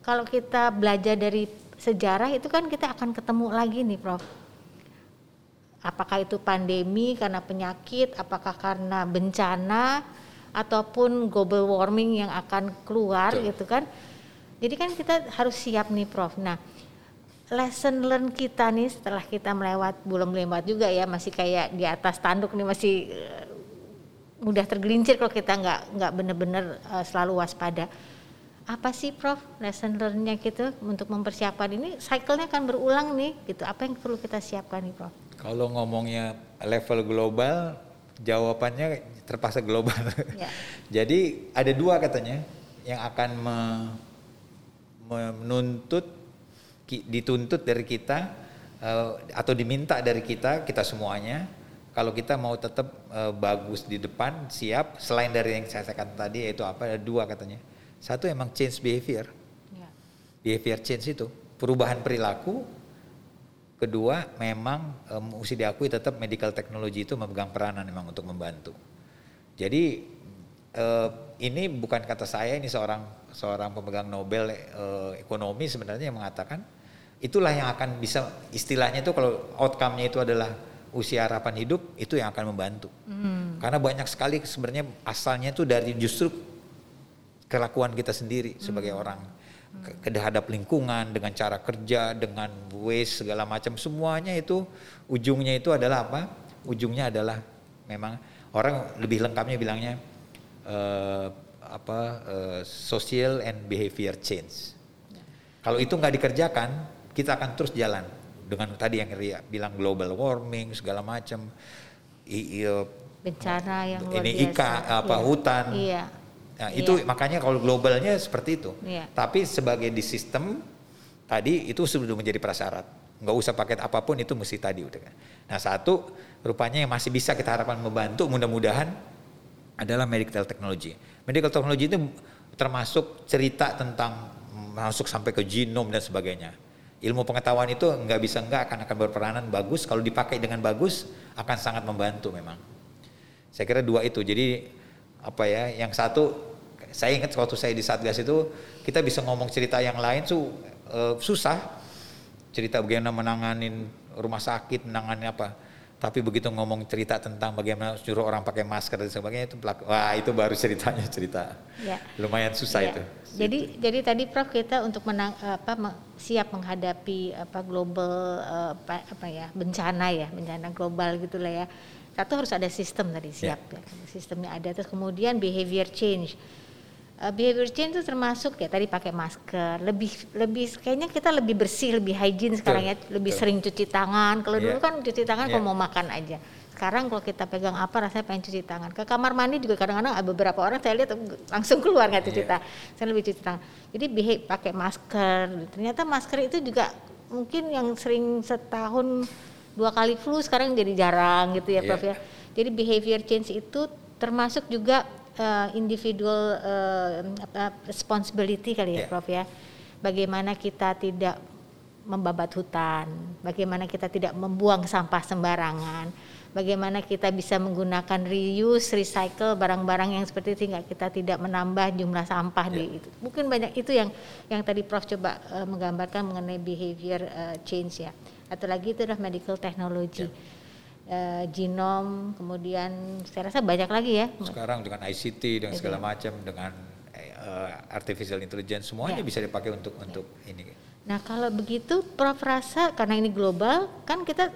kalau kita belajar dari sejarah itu kan kita akan ketemu lagi nih, Prof. Apakah itu pandemi karena penyakit, apakah karena bencana ataupun global warming yang akan keluar Betul. gitu kan jadi kan kita harus siap nih Prof. Nah, lesson learn kita nih setelah kita melewat belum lewat juga ya masih kayak di atas tanduk nih masih uh, mudah tergelincir kalau kita nggak nggak benar-benar uh, selalu waspada. Apa sih Prof lesson learn-nya gitu untuk mempersiapkan ini cycle-nya akan berulang nih gitu. Apa yang perlu kita siapkan nih Prof?
Kalau ngomongnya level global, jawabannya terpaksa global. Ya. Jadi ada dua katanya yang akan me, menuntut dituntut dari kita uh, atau diminta dari kita kita semuanya kalau kita mau tetap uh, bagus di depan siap selain dari yang saya katakan tadi yaitu apa ada dua katanya. Satu emang change behavior. Ya. behavior change itu perubahan perilaku. Kedua memang um, mesti diakui tetap medical technology itu memegang peranan memang untuk membantu. Jadi uh, ini bukan kata saya ini seorang seorang pemegang Nobel uh, ekonomi sebenarnya yang mengatakan itulah yang akan bisa istilahnya itu kalau outcome-nya itu adalah usia harapan hidup itu yang akan membantu. Hmm. Karena banyak sekali sebenarnya asalnya itu dari justru kelakuan kita sendiri hmm. sebagai orang hmm. kehadap lingkungan dengan cara kerja dengan waste segala macam semuanya itu ujungnya itu adalah apa? Ujungnya adalah memang orang lebih lengkapnya bilangnya uh, apa uh, social and behavior change. Ya. Kalau itu nggak dikerjakan, kita akan terus jalan dengan tadi yang Ria bilang global warming segala macam
bencana yang luar
ini ika apa iya. hutan iya. Nah, iya. itu makanya kalau globalnya seperti itu iya. tapi sebagai di sistem tadi itu sudah menjadi prasyarat nggak usah paket apa pun itu mesti tadi udah kan. nah satu rupanya yang masih bisa kita harapkan membantu mudah-mudahan adalah medical technology medical technology itu termasuk cerita tentang masuk sampai ke genom dan sebagainya. Ilmu pengetahuan itu nggak bisa nggak akan akan berperanan bagus. Kalau dipakai dengan bagus akan sangat membantu memang. Saya kira dua itu. Jadi apa ya yang satu saya ingat waktu saya di satgas itu kita bisa ngomong cerita yang lain tuh uh, susah. Cerita bagaimana menanganin rumah sakit menangani apa tapi begitu ngomong cerita tentang bagaimana suruh orang pakai masker dan sebagainya itu wah itu baru ceritanya cerita ya. lumayan susah ya. itu
jadi gitu. jadi tadi Prof kita untuk menang apa siap menghadapi apa global apa, apa ya bencana ya bencana global gitulah ya satu harus ada sistem tadi siap ya. ya sistemnya ada terus kemudian behavior change uh, behavior change itu termasuk ya tadi pakai masker lebih lebih kayaknya kita lebih bersih lebih hygiene sekarang ya lebih Betul. sering cuci tangan kalau yeah. dulu kan cuci tangan yeah. kalau mau makan aja sekarang kalau kita pegang apa rasanya pengen cuci tangan ke kamar mandi juga kadang-kadang ada beberapa orang saya lihat langsung keluar nggak cuci yeah. tangan saya lebih cuci tangan jadi behave pakai masker ternyata masker itu juga mungkin yang sering setahun dua kali flu sekarang jadi jarang gitu ya yeah. Prof ya jadi behavior change itu termasuk juga uh, individual uh, responsibility kali ya yeah. Prof ya. Bagaimana kita tidak membabat hutan, bagaimana kita tidak membuang sampah sembarangan, bagaimana kita bisa menggunakan reuse, recycle barang-barang yang seperti itu sehingga kita tidak menambah jumlah sampah yeah. di ya. itu. Mungkin banyak itu yang yang tadi Prof coba uh, menggambarkan mengenai behavior uh, change ya. Atau lagi itu adalah medical technology. Yeah uh, genom, kemudian saya rasa banyak lagi ya.
Sekarang dengan ICT dengan segala macam dengan uh, artificial intelligence semuanya ya. bisa dipakai untuk ya. untuk ini.
Nah kalau begitu Prof rasa karena ini global kan kita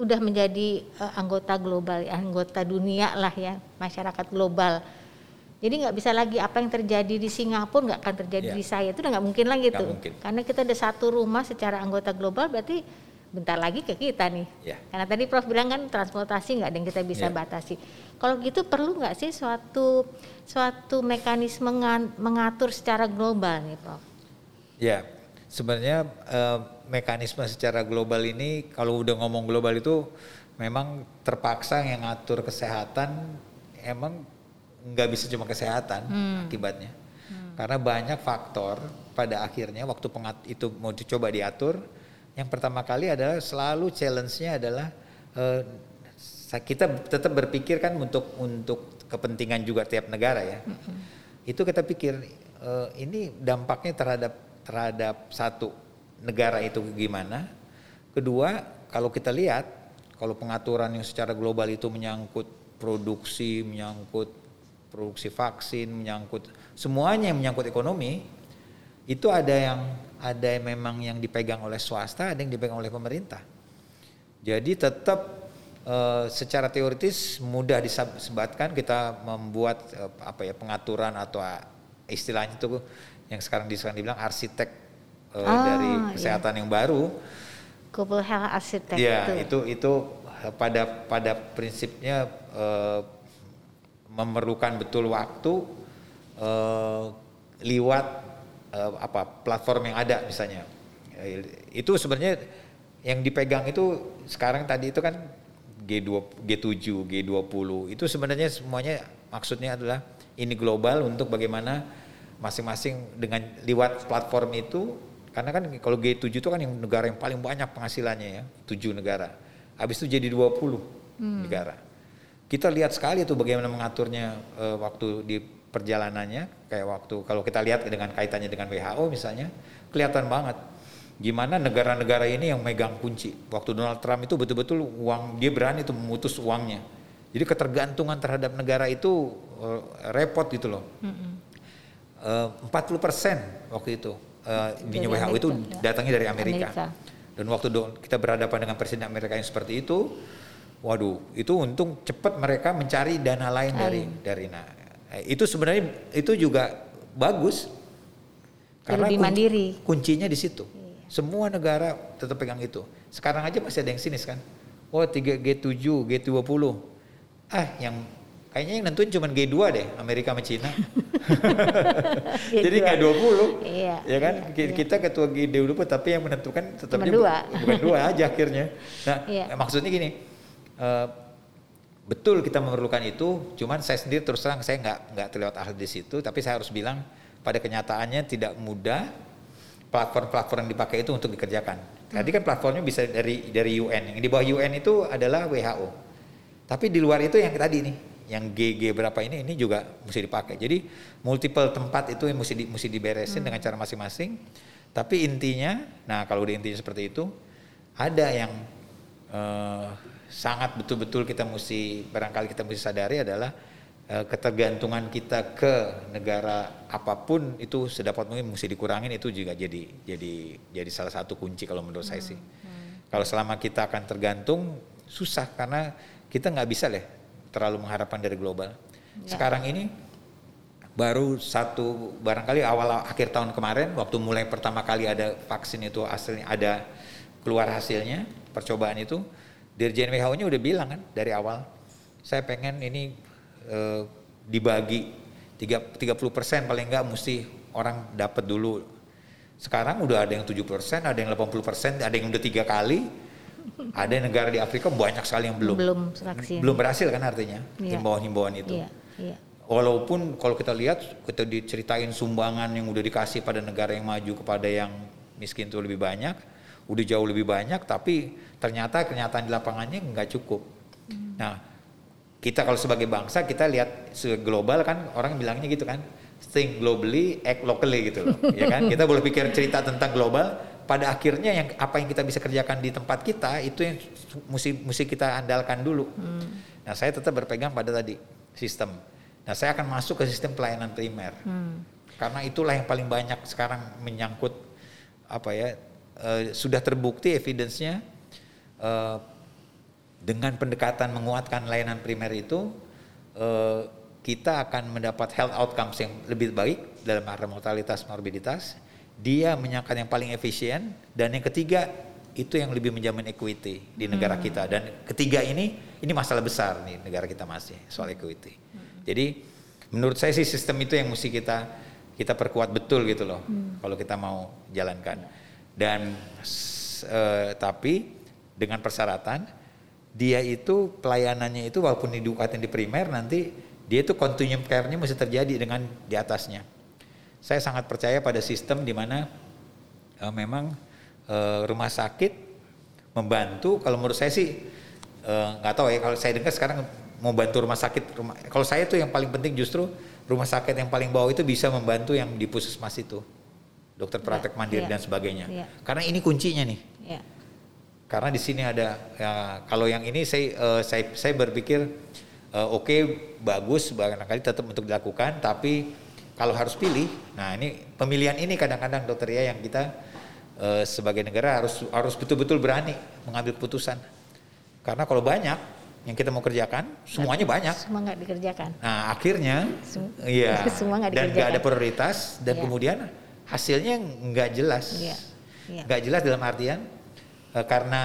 udah menjadi uh, anggota global, anggota dunia lah ya masyarakat global. Jadi nggak bisa lagi apa yang terjadi di Singapura nggak akan terjadi ya. di saya itu udah nggak mungkin lagi tuh. Karena kita ada satu rumah secara anggota global berarti bentar lagi ke kita nih. Ya. Karena tadi Prof bilang kan transportasi nggak ada yang kita bisa ya. batasi. Kalau gitu perlu nggak sih suatu suatu mekanisme mengatur secara global nih Prof?
Ya, sebenarnya eh, mekanisme secara global ini kalau udah ngomong global itu memang terpaksa yang ngatur kesehatan emang nggak bisa cuma kesehatan hmm. akibatnya. Hmm. Karena banyak faktor pada akhirnya waktu pengat itu mau dicoba diatur yang pertama kali adalah selalu challenge-nya adalah uh, kita tetap berpikir kan untuk untuk kepentingan juga tiap negara ya. Mm-hmm. Itu kita pikir uh, ini dampaknya terhadap terhadap satu negara itu gimana. Kedua, kalau kita lihat kalau pengaturan yang secara global itu menyangkut produksi, menyangkut produksi vaksin, menyangkut semuanya yang menyangkut ekonomi, itu ada yang ada yang memang yang dipegang oleh swasta, ada yang dipegang oleh pemerintah. Jadi tetap uh, secara teoritis mudah disebatkan kita membuat uh, apa ya pengaturan atau uh, istilahnya itu yang sekarang sekarang dibilang arsitek oh, dari iya. kesehatan iya. yang baru.
Global Health Arsitek.
Ya itu itu pada pada prinsipnya memerlukan betul waktu liwat uh, apa platform yang ada misalnya. Itu sebenarnya yang dipegang itu sekarang tadi itu kan G2, G7, G20 itu sebenarnya semuanya maksudnya adalah ini global untuk bagaimana masing-masing dengan lewat platform itu karena kan kalau G7 itu kan yang negara yang paling banyak penghasilannya ya, tujuh negara. Habis itu jadi 20 hmm. negara. Kita lihat sekali tuh bagaimana mengaturnya uh, waktu di perjalanannya kayak waktu kalau kita lihat dengan kaitannya dengan WHO misalnya kelihatan banget gimana negara-negara ini yang megang kunci. Waktu Donald Trump itu betul-betul uang dia berani itu memutus uangnya. Jadi ketergantungan terhadap negara itu uh, repot gitu loh. Uh, 40 persen waktu itu uh, di WHO itu ya. datangnya dari Amerika. Amerika. Dan waktu kita berhadapan dengan presiden Amerika yang seperti itu, waduh, itu untung cepat mereka mencari dana lain dari dari nah itu sebenarnya itu juga bagus
karena lebih mandiri.
kuncinya di situ. Semua negara tetap pegang itu. Sekarang aja masih ada yang sinis kan. Oh 3 G7, G20. Ah yang kayaknya yang nentuin cuma G2 deh, Amerika sama Cina. Jadi nggak 20. Iya, ya kan? Iya, kita ketua G20 tapi yang menentukan tetap bukan dua aja akhirnya. Nah, iya. maksudnya gini. Uh, betul kita memerlukan itu, cuman saya sendiri terus terang saya nggak nggak terlihat ahli di situ, tapi saya harus bilang pada kenyataannya tidak mudah platform-platform yang dipakai itu untuk dikerjakan. Tadi kan platformnya bisa dari dari UN. Yang di bawah UN itu adalah WHO. Tapi di luar itu yang tadi nih, yang GG berapa ini ini juga mesti dipakai. Jadi multiple tempat itu yang mesti di, mesti diberesin hmm. dengan cara masing-masing. Tapi intinya, nah kalau di intinya seperti itu, ada yang uh, sangat betul-betul kita mesti barangkali kita mesti sadari adalah Eh, ketergantungan kita ke negara apa pun itu sedapat mungkin mesti dikurangin itu juga jadi jadi jadi salah satu kunci kalau menurut hmm. saya sih. Hmm. Kalau selama kita akan tergantung susah karena kita nggak bisa deh terlalu mengharapkan dari global. Ya. Sekarang ini baru satu barangkali awal akhir tahun kemarin waktu mulai pertama kali ada vaksin itu hasilnya ada keluar hasilnya percobaan itu Dirjen WHO-nya udah bilang kan dari awal saya pengen ini eh, dibagi 30 persen paling enggak mesti orang dapat dulu. Sekarang udah ada yang 7 persen, ada yang 80 persen, ada yang udah tiga kali. Ada negara di Afrika banyak sekali yang belum belum, belum berhasil kan artinya yeah. himbauan-himbauan itu. Yeah. Yeah. Walaupun kalau kita lihat kita diceritain sumbangan yang udah dikasih pada negara yang maju kepada yang miskin itu lebih banyak, udah jauh lebih banyak, tapi ternyata kenyataan di lapangannya nggak cukup. Hmm. Nah, kita kalau sebagai bangsa kita lihat global kan orang bilangnya gitu kan think globally act locally gitu loh ya kan kita boleh pikir cerita tentang global pada akhirnya yang apa yang kita bisa kerjakan di tempat kita itu yang mesti mesti kita andalkan dulu hmm. nah saya tetap berpegang pada tadi sistem nah saya akan masuk ke sistem pelayanan primer hmm. karena itulah yang paling banyak sekarang menyangkut apa ya uh, sudah terbukti evidence-nya uh, dengan pendekatan menguatkan layanan primer itu eh, kita akan mendapat health outcomes yang lebih baik dalam hal mortalitas morbiditas dia menyangka yang paling efisien dan yang ketiga itu yang lebih menjamin equity di negara hmm. kita dan ketiga ini ini masalah besar nih negara kita masih soal equity hmm. jadi menurut saya sih sistem itu yang mesti kita kita perkuat betul gitu loh hmm. kalau kita mau jalankan dan uh, tapi dengan persyaratan dia itu pelayanannya itu walaupun didukatin di primer nanti dia itu continuum care-nya mesti terjadi dengan di atasnya. Saya sangat percaya pada sistem di mana uh, memang uh, rumah sakit membantu kalau menurut saya sih nggak tahu ya kalau saya dengar sekarang mau bantu rumah sakit rumah kalau saya tuh yang paling penting justru rumah sakit yang paling bawah itu bisa membantu yang di puskesmas itu dokter praktek ya, mandiri ya, dan sebagainya ya. karena ini kuncinya nih ya karena di sini ada ya, kalau yang ini saya uh, saya saya berpikir uh, oke okay, bagus barangkali tetap untuk dilakukan tapi kalau harus pilih nah ini pemilihan ini kadang-kadang dokter ya yang kita uh, sebagai negara harus harus betul-betul berani mengambil keputusan Karena kalau banyak yang kita mau kerjakan, semuanya banyak.
Semua nggak dikerjakan.
Nah akhirnya,
Sem
iya,
semua nggak
dan nggak
dikerjakan.
ada prioritas dan
Iya.
kemudian hasilnya nggak jelas,
Iya. Iya.
nggak jelas dalam artian eh, karena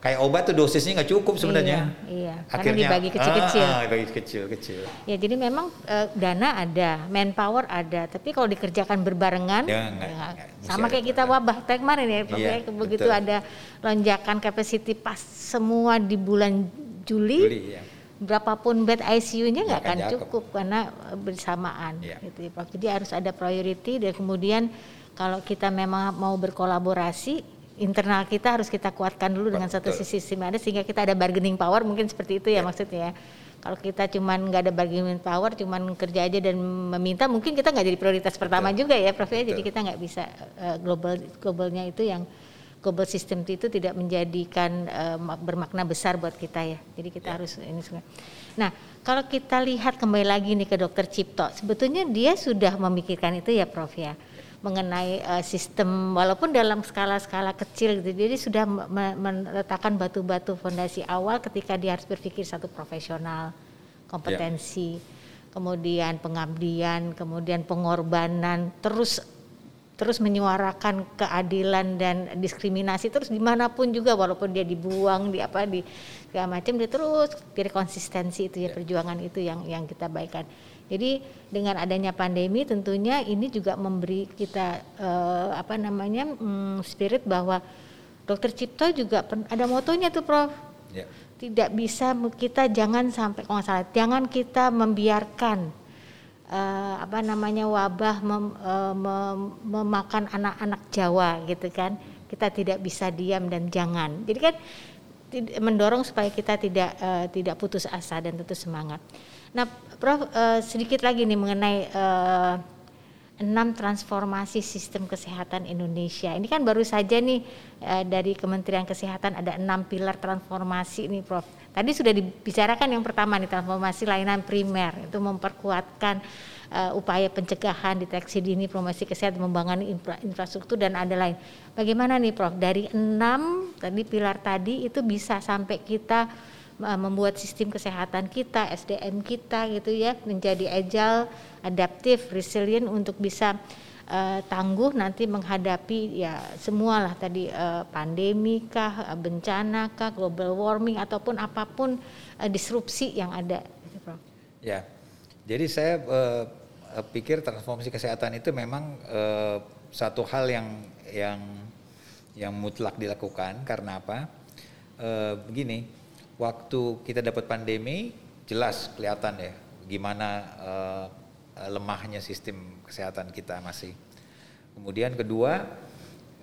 kayak obat tuh dosisnya nggak cukup sebenarnya.
Iya, iya. Karena dibagi kecil-kecil.
Ah, ah, dibagi kecil-kecil.
Ya jadi memang eh, dana ada, manpower ada, tapi kalau dikerjakan berbarengan,
Ya, nggak-
ya,
nggak- mesti
sama kayak kita wabah kayak kemarin ya,
Iya,
ya, begitu
betul.
ada lonjakan capacity pas semua di bulan Juli,
Juli, ya.
Berapapun bed ICU-nya nggak akan
cukup.
karena bersamaan,
Iya.
gitu ya, Prof. Jadi harus ada priority dan kemudian kalau kita memang mau berkolaborasi internal kita harus kita kuatkan dulu dengan satu
Betul.
sisi sistem ada sehingga kita ada bargaining power mungkin seperti itu ya,
Ya.
maksudnya ya. Kalau kita cuman nggak ada bargaining power, cuman kerja aja dan meminta, mungkin kita nggak jadi prioritas pertama juga ya, Prof. ya. Jadi
Betul.
kita nggak bisa eh, global globalnya itu yang global system itu tidak menjadikan mak- bermakna besar buat kita ya. Jadi kita
Ya.
harus ini semua. Nah, kalau kita lihat kembali lagi nih ke Dokter Cipto, sebetulnya dia sudah memikirkan itu ya, Prof ya mengenai eh, sistem walaupun dalam skala-skala kecil gitu. Jadi sudah me- me- meletakkan batu-batu fondasi awal ketika dia harus berpikir satu profesional, kompetensi, kemudian pengabdian, kemudian pengorbanan, terus terus menyuarakan keadilan dan diskriminasi terus di mana pun juga walaupun dia dibuang di apa di segala macam dia terus dari konsistensi itu ya perjuangan itu yang yang kita baikkan jadi dengan adanya pandemi tentunya ini juga memberi kita eh, apa namanya mm, spirit bahwa dokter Cipto juga pen- ada motonya tuh Prof.
Ya.
tidak bisa kita jangan sampai kalau nggak salah jangan kita membiarkan eh, apa namanya wabah mem- eh, mem- memakan anak-anak Jawa gitu kan kita tidak bisa diam dan jangan jadi kan mendorong supaya kita tidak eh, tidak putus asa dan tentu semangat nah Prof eh, sedikit lagi nih mengenai eh, enam transformasi sistem kesehatan Indonesia. Ini kan baru saja nih dari Kementerian Kesehatan ada enam pilar transformasi nih, Prof. Tadi sudah dibicarakan yang pertama nih transformasi layanan primer itu memperkuatkan eh, upaya pencegahan, deteksi dini, promosi kesehatan, membangun infra- infrastruktur dan ada lain. Bagaimana nih, Prof? Dari enam tadi pilar tadi itu bisa sampai kita uh, membuat sistem kesehatan kita, SDM kita gitu ya menjadi agile, adaptif, resilient untuk bisa uh, tangguh nanti menghadapi ya semualah tadi uh, pandemi kah, uh, bencana kah, global warming ataupun apa pun uh, disrupsi yang ada. gitu.
Ya, jadi saya eh, eh, pikir transformasi kesehatan itu memang eh, satu hal yang yang yang mutlak dilakukan karena apa? Eh, begini, waktu kita dapat pandemi jelas kelihatan ya gimana eh, lemahnya sistem kesehatan kita masih. Kemudian kedua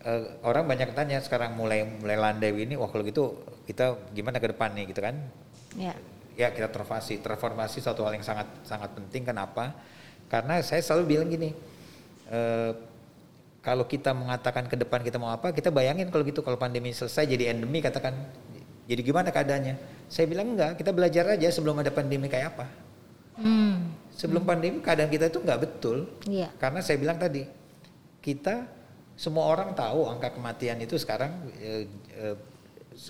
eh, orang banyak tanya sekarang mulai mulai landai ini, wah kalau gitu kita gimana ke depan nih gitu kan?
Ya.
ya kita transformasi transformasi satu hal yang sangat sangat penting kenapa karena saya selalu bilang gini eh, kalau kita mengatakan ke depan kita mau apa kita bayangin kalau gitu kalau pandemi selesai jadi endemi katakan jadi gimana keadaannya saya bilang enggak kita belajar aja sebelum ada pandemi kayak apa
Hmm.
Sebelum pandemi keadaan kita itu enggak betul
Iya.
karena saya bilang tadi kita semua orang tahu angka kematian itu sekarang eh, eh,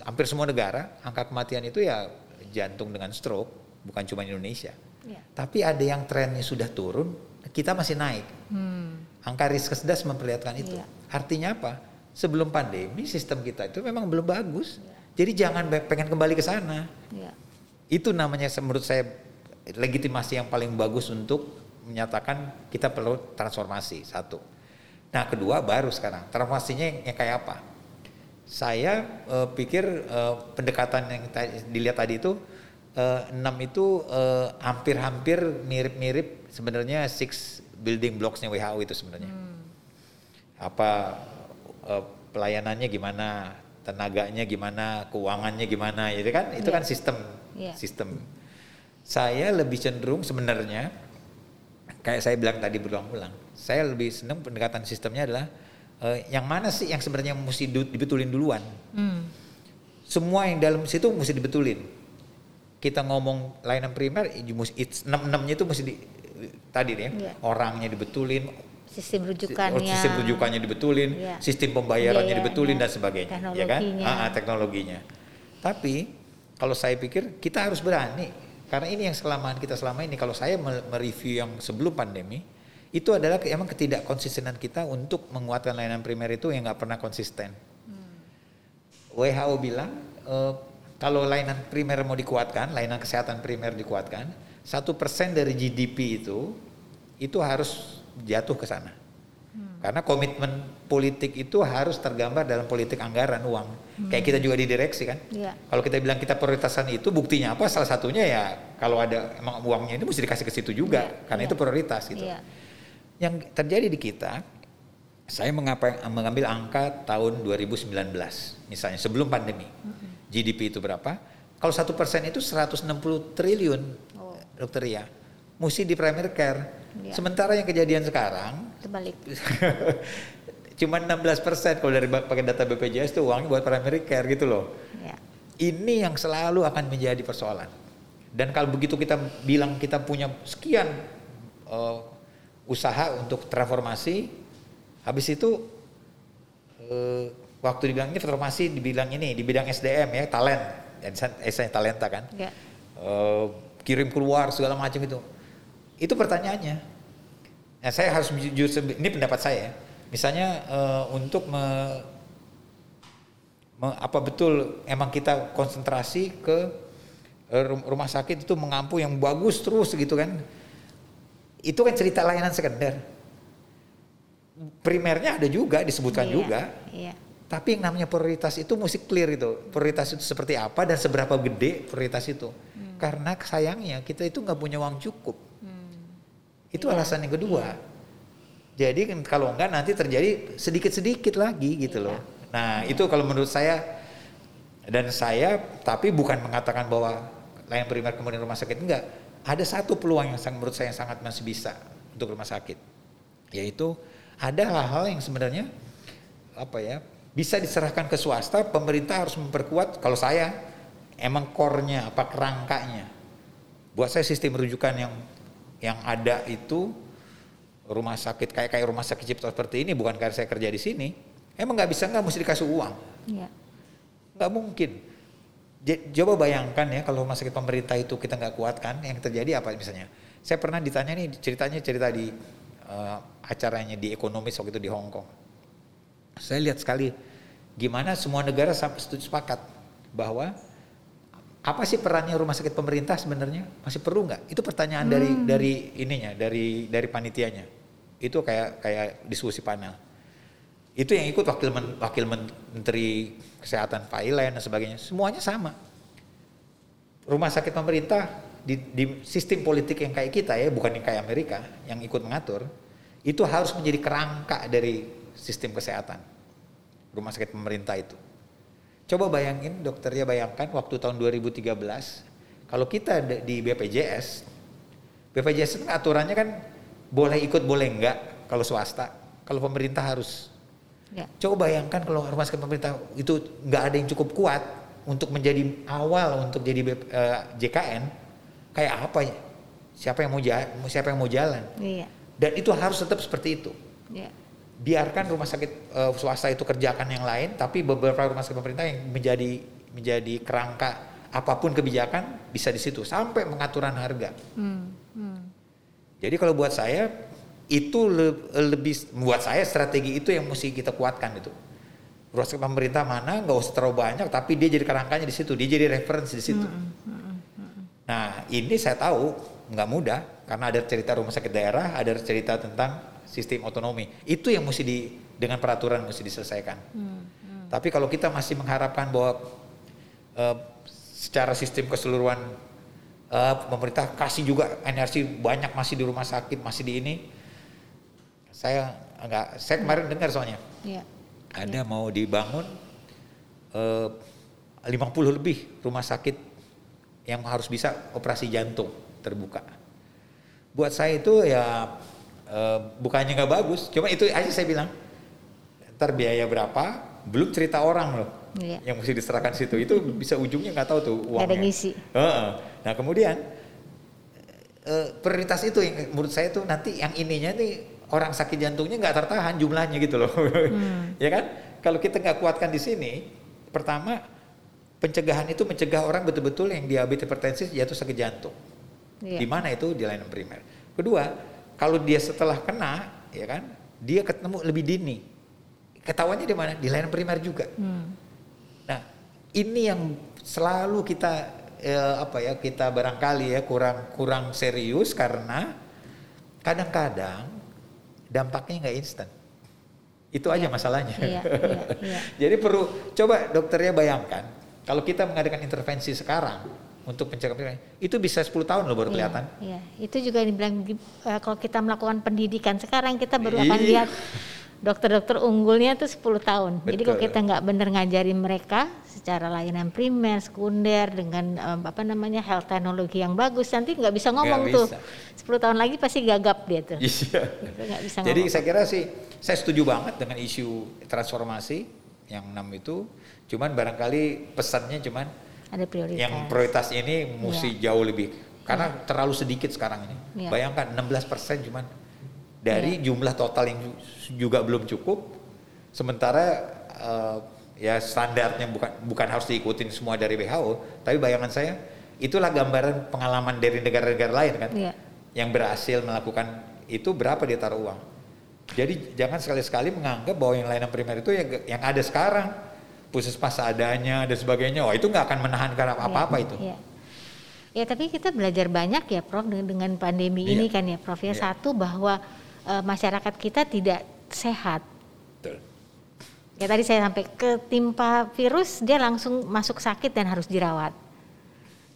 hampir semua negara angka kematian itu ya jantung dengan stroke bukan cuma Indonesia.
Iya.
Tapi ada yang trennya sudah turun, kita masih naik.
Hmm.
Angka riskesdas memperlihatkan itu.
Iya.
Artinya apa? Sebelum pandemi sistem kita itu memang belum bagus.
Iya.
Jadi jangan pengen kembali ke sana.
Ya.
Itu namanya menurut saya legitimasi yang paling bagus untuk menyatakan kita perlu transformasi satu. Nah kedua baru sekarang transformasinya yang, yang kayak apa? Saya eh, pikir eh, pendekatan yang dilihat tadi itu eh, enam itu eh, hampir-hampir mirip-mirip sebenarnya six building blocks-nya WHO itu sebenarnya. Apa eh, pelayanannya gimana, tenaganya gimana, keuangannya gimana, itu kan itu
Iya.
kan sistem
Iya.
sistem. Saya lebih cenderung sebenarnya kayak saya bilang tadi berulang-ulang, saya lebih senang pendekatan sistemnya adalah eh, yang mana sih yang sebenarnya mesti du- dibetulin duluan.
Hmm.
Semua yang dalam situ mesti dibetulin. Kita ngomong layanan primer, it's enam enamnya itu mesti di, tadi nih ya,
Iya.
orangnya dibetulin,
Sistem
si-
rujukannya.
sistem rujukannya dibetulin,
Iya.
sistem pembayarannya
Biayanya,
dibetulin dan sebagainya, ya kan? Ah, ah, teknologinya. Tapi kalau saya pikir kita harus berani karena ini yang selama kita selama ini kalau saya mereview yang sebelum pandemi itu adalah emang ketidak konsistenan kita untuk menguatkan layanan primer itu yang nggak pernah konsisten. Hmm. WHO bilang uh, kalau layanan primer mau dikuatkan, layanan kesehatan primer dikuatkan, satu persen dari GDP itu itu harus jatuh ke sana. Karena komitmen politik itu harus tergambar dalam politik anggaran uang. Hmm. Kayak kita juga di direksi kan. Yeah. Kalau kita bilang kita prioritasan itu buktinya apa? Salah satunya ya kalau ada emang uangnya itu mesti dikasih ke situ juga yeah. karena yeah. itu prioritas gitu. Yeah. Yang terjadi di kita saya mengapa mengambil angka tahun 2019 misalnya sebelum pandemi. Hmm. GDP itu berapa? Kalau satu persen itu 160 triliun dokter ya mesti di primary care. Ya. Sementara yang kejadian sekarang
terbalik.
cuma 16 persen kalau dari pakai data BPJS itu uangnya buat primary care gitu loh. Ya. Ini yang selalu akan menjadi persoalan. Dan kalau begitu kita bilang kita punya sekian uh, usaha untuk transformasi, habis itu uh, waktu dibilang ini transformasi dibilang ini di bidang SDM ya talent, saya talenta kan. Ya. Uh, kirim keluar segala macam itu. Itu pertanyaannya. Nah, saya harus jujur ini pendapat saya. Misalnya uh, untuk me, me, apa betul emang kita konsentrasi ke uh, rumah sakit itu mengampu yang bagus terus gitu kan. Itu kan cerita layanan sekunder. Primernya ada juga disebutkan iya, juga. Iya. Tapi yang namanya prioritas itu mesti clear itu. Prioritas itu seperti apa dan seberapa gede prioritas itu. Hmm karena sayangnya kita itu nggak punya uang cukup. Itu ya. alasan yang kedua. Ya. Jadi kalau enggak nanti terjadi sedikit-sedikit lagi gitu loh. Nah ya. itu kalau menurut saya dan saya tapi bukan mengatakan bahwa layan primer kemudian rumah sakit enggak. Ada satu peluang yang sangat menurut saya yang sangat masih bisa untuk rumah sakit, yaitu ada hal-hal yang sebenarnya apa ya bisa diserahkan ke swasta. Pemerintah harus memperkuat. Kalau saya emang core-nya apa kerangkanya. Buat saya sistem rujukan yang yang ada itu rumah sakit kayak kayak rumah sakit Cipto seperti ini bukan karena saya kerja di sini. Emang nggak bisa nggak mesti dikasih uang. Iya. Nggak mungkin. Coba bayangkan ya kalau rumah sakit pemerintah itu kita nggak kuatkan, yang terjadi apa misalnya? Saya pernah ditanya nih ceritanya cerita di uh, acaranya di ekonomis waktu itu di Hong Kong. Saya lihat sekali gimana semua negara setuju sepakat bahwa apa sih perannya rumah sakit pemerintah sebenarnya? Masih perlu nggak? Itu pertanyaan hmm. dari dari ininya dari dari panitianya. Itu kayak kayak diskusi panel. Itu yang ikut wakil men, wakil menteri kesehatan Pak Ilen dan sebagainya. Semuanya sama. Rumah sakit pemerintah di, di sistem politik yang kayak kita ya bukan yang kayak Amerika yang ikut mengatur itu harus menjadi kerangka dari sistem kesehatan. Rumah sakit pemerintah itu Coba bayangin dokternya bayangkan waktu tahun 2013 kalau kita di BPJS BPJS itu aturannya kan boleh ikut boleh enggak kalau swasta kalau pemerintah harus. Ya. coba bayangkan kalau rumah sakit pemerintah itu nggak ada yang cukup kuat untuk menjadi awal untuk jadi uh, eh, JKN kayak apa ya? Siapa yang mau jalan siapa yang mau jalan? Iya. dan itu harus tetap seperti itu. Ya biarkan rumah sakit uh, swasta itu kerjakan yang lain, tapi beberapa rumah sakit pemerintah yang menjadi menjadi kerangka apa pun kebijakan bisa di situ sampai pengaturan harga. Hmm. Hmm. Jadi kalau buat saya itu le lebih buat saya strategi itu yang mesti kita kuatkan itu. Rumah sakit pemerintah mana nggak usah terlalu banyak, tapi dia jadi kerangkanya di situ, dia jadi referensi di situ. Hmm. Hmm. Hmm. Nah ini saya tahu nggak mudah karena ada cerita rumah sakit daerah, ada cerita tentang sistem otonomi. Itu yang mesti di dengan peraturan mesti diselesaikan. Hmm, hmm. Tapi kalau kita masih mengharapkan bahwa uh, secara sistem keseluruhan uh, pemerintah kasih juga energi banyak masih di rumah sakit, masih di ini, saya enggak. Saya kemarin dengar soalnya ya. ada ya. mau dibangun uh, 50 lebih rumah sakit yang harus bisa operasi jantung terbuka. Buat saya itu ya uh, bukannya nggak bagus, cuma itu aja saya bilang. Ntar biaya berapa, belum cerita orang loh. Iya. Yang mesti diserahkan situ itu bisa ujungnya nggak tahu tuh uangnya.
Ada ngisi.
Uh, nah kemudian uh, prioritas itu yang menurut saya tuh nanti yang ininya nih orang sakit jantungnya nggak tertahan jumlahnya gitu loh, hmm. ya kan? Kalau kita nggak kuatkan di sini, pertama pencegahan itu mencegah orang betul-betul yang diabetes hipertensi jatuh sakit jantung.
Iya.
Di mana itu di layanan primer. Kedua, kalau dia setelah kena, ya kan, dia ketemu lebih dini. Ketahuannya di mana? Di layanan primer juga.
Hmm.
Nah, ini yang selalu kita eh, apa ya kita barangkali ya kurang kurang serius karena kadang-kadang dampaknya nggak instan. Itu aja masalahnya.
Iya, iya, iya.
Jadi perlu coba dokternya bayangkan kalau kita mengadakan intervensi sekarang untuk pencegahan itu bisa 10 tahun loh baru kelihatan.
Iya, iya. itu juga dibilang uh, kalau kita melakukan pendidikan sekarang kita baru akan
Iya.
lihat dokter-dokter unggulnya itu 10 tahun. Jadi kalau
Betul.
kita nggak benar ngajarin mereka secara layanan primer, sekunder dengan um, apa namanya health teknologi yang bagus, nanti nggak bisa ngomong
Nggak
tuh.
bisa.
10 tahun lagi pasti gagap dia tuh.
Iya.
Bisa
Jadi
ngomong.
saya kira sih saya setuju banget dengan isu transformasi yang enam itu. Cuman barangkali pesannya cuman
ada prioritas.
yang prioritas ini mesti jauh lebih karena terlalu sedikit sekarang ini.
Iya.
Bayangkan 16% cuman dari jumlah total yang ju- juga belum cukup. Sementara eh, ya standarnya bukan bukan harus diikutin semua dari WHO, tapi bayangan saya itulah gambaran pengalaman dari negara-negara lain kan.
Iya.
Yang berhasil melakukan itu berapa dia taruh uang. Jadi jangan sekali-sekali menganggap bahwa yang layanan primer itu yang yang ada sekarang puskesmas adanya dan sebagainya, wah itu nggak akan menahan karena apa-apa
Iya,
itu.
Iya. Ya tapi kita belajar banyak ya Prof dengan, dengan pandemi
Iya.
ini kan ya Prof ya
Iya.
satu bahwa eh, masyarakat kita tidak sehat.
Betul.
Ya tadi saya sampai ketimpa virus dia langsung masuk sakit dan harus dirawat.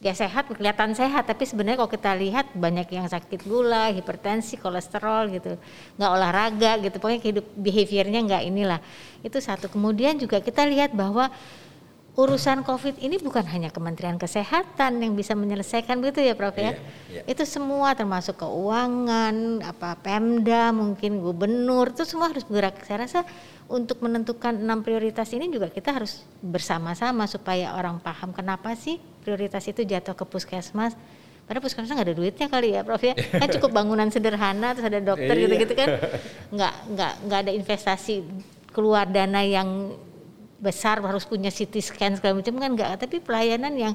Dia sehat kelihatan sehat tapi sebenarnya kalau kita lihat banyak yang sakit gula, hipertensi, kolesterol gitu, nggak olahraga gitu, pokoknya hidup behaviornya nggak inilah. Itu satu. Kemudian juga kita lihat bahwa urusan COVID ini bukan hanya Kementerian Kesehatan yang bisa menyelesaikan begitu ya Prof ya.
Iya, iya.
Itu semua termasuk keuangan, apa Pemda, mungkin gubernur itu semua harus bergerak. Saya rasa untuk menentukan enam prioritas ini juga kita harus bersama-sama supaya orang paham kenapa sih prioritas itu jatuh ke puskesmas. Padahal puskesmas nggak ada duitnya kali ya, Prof ya. Kan cukup bangunan sederhana terus ada dokter
Iya.
gitu-gitu kan. Nggak nggak nggak ada investasi keluar dana yang besar harus punya CT scan segala macam kan enggak tapi pelayanan yang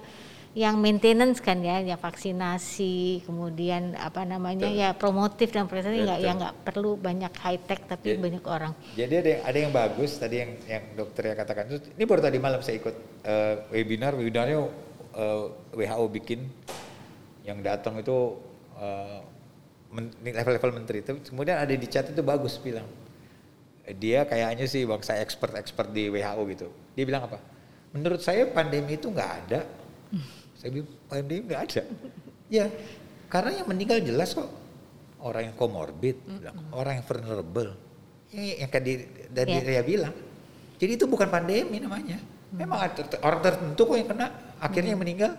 yang maintenance kan ya ya vaksinasi kemudian apa namanya
Betul.
ya promotif dan prestasi enggak
Betul.
ya enggak perlu banyak high tech tapi
Ya.
banyak orang
Jadi ada yang, ada yang bagus tadi yang yang dokter ya katakan ini baru tadi malam saya ikut eh, webinar webinarnya eh, WHO bikin yang datang itu eh, men- level-level menteri. Itu kemudian ada di chat itu bagus bilang dia kayaknya sih bangsa expert-expert di WHO gitu. Dia bilang apa? Menurut saya pandemi itu nggak ada. Saya bilang pandemi nggak ada. Ya karena yang meninggal jelas kok. Orang yang komorbid bilang, orang yang vulnerable. Yang, yang tadi dari
Ya.
dia bilang. Jadi itu bukan pandemi namanya memang ada orang tertentu kok yang kena akhirnya yang meninggal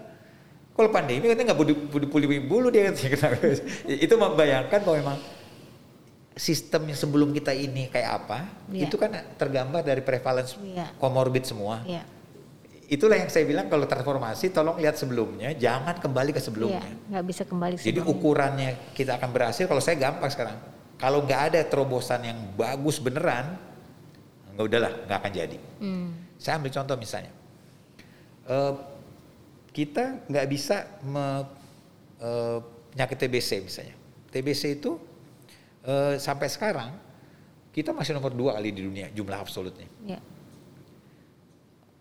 kalau pandemi katanya nggak bulu bulu bulu dia katanya kena. itu membayangkan bahwa memang sistem yang sebelum kita ini kayak apa
Iya.
itu kan tergambar dari prevalence
Iya.
komorbid semua
ya
itulah yang saya bilang kalau transformasi tolong lihat sebelumnya jangan kembali ke
ya
sebelumnya
nggak bisa kembali ke
jadi
sebelumnya.
ukurannya kita akan berhasil kalau saya gampang sekarang kalau nggak ada terobosan yang bagus beneran nggak udahlah nggak akan jadi
Hmm.
Saya ambil contoh misalnya. Eh, kita nggak bisa me, eh, penyakit TBC misalnya. TBC itu eh, sampai sekarang kita masih nomor dua kali di dunia jumlah absolutnya.
Ya.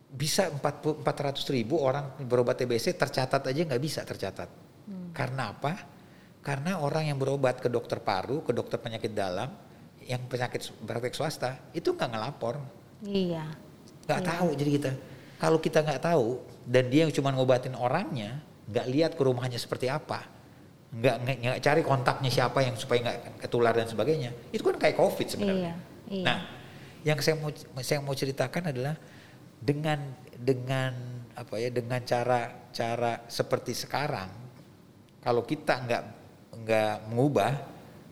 Bisa 40 400 ribu orang berobat TBC tercatat aja nggak bisa tercatat. Karena apa? Karena orang yang berobat ke dokter paru, ke dokter penyakit dalam, yang penyakit praktek swasta itu nggak ngelapor,
iya
nggak
Iya.
tahu. Jadi kita kalau kita nggak tahu dan dia yang cuma ngobatin orangnya, nggak lihat ke rumahnya seperti apa, nggak nggak cari kontaknya siapa yang supaya nggak ketular dan sebagainya, itu kan kayak covid sebenarnya.
iya iya
Nah, yang saya mau saya mau ceritakan adalah dengan dengan apa ya dengan cara cara seperti sekarang kalau kita nggak nggak mengubah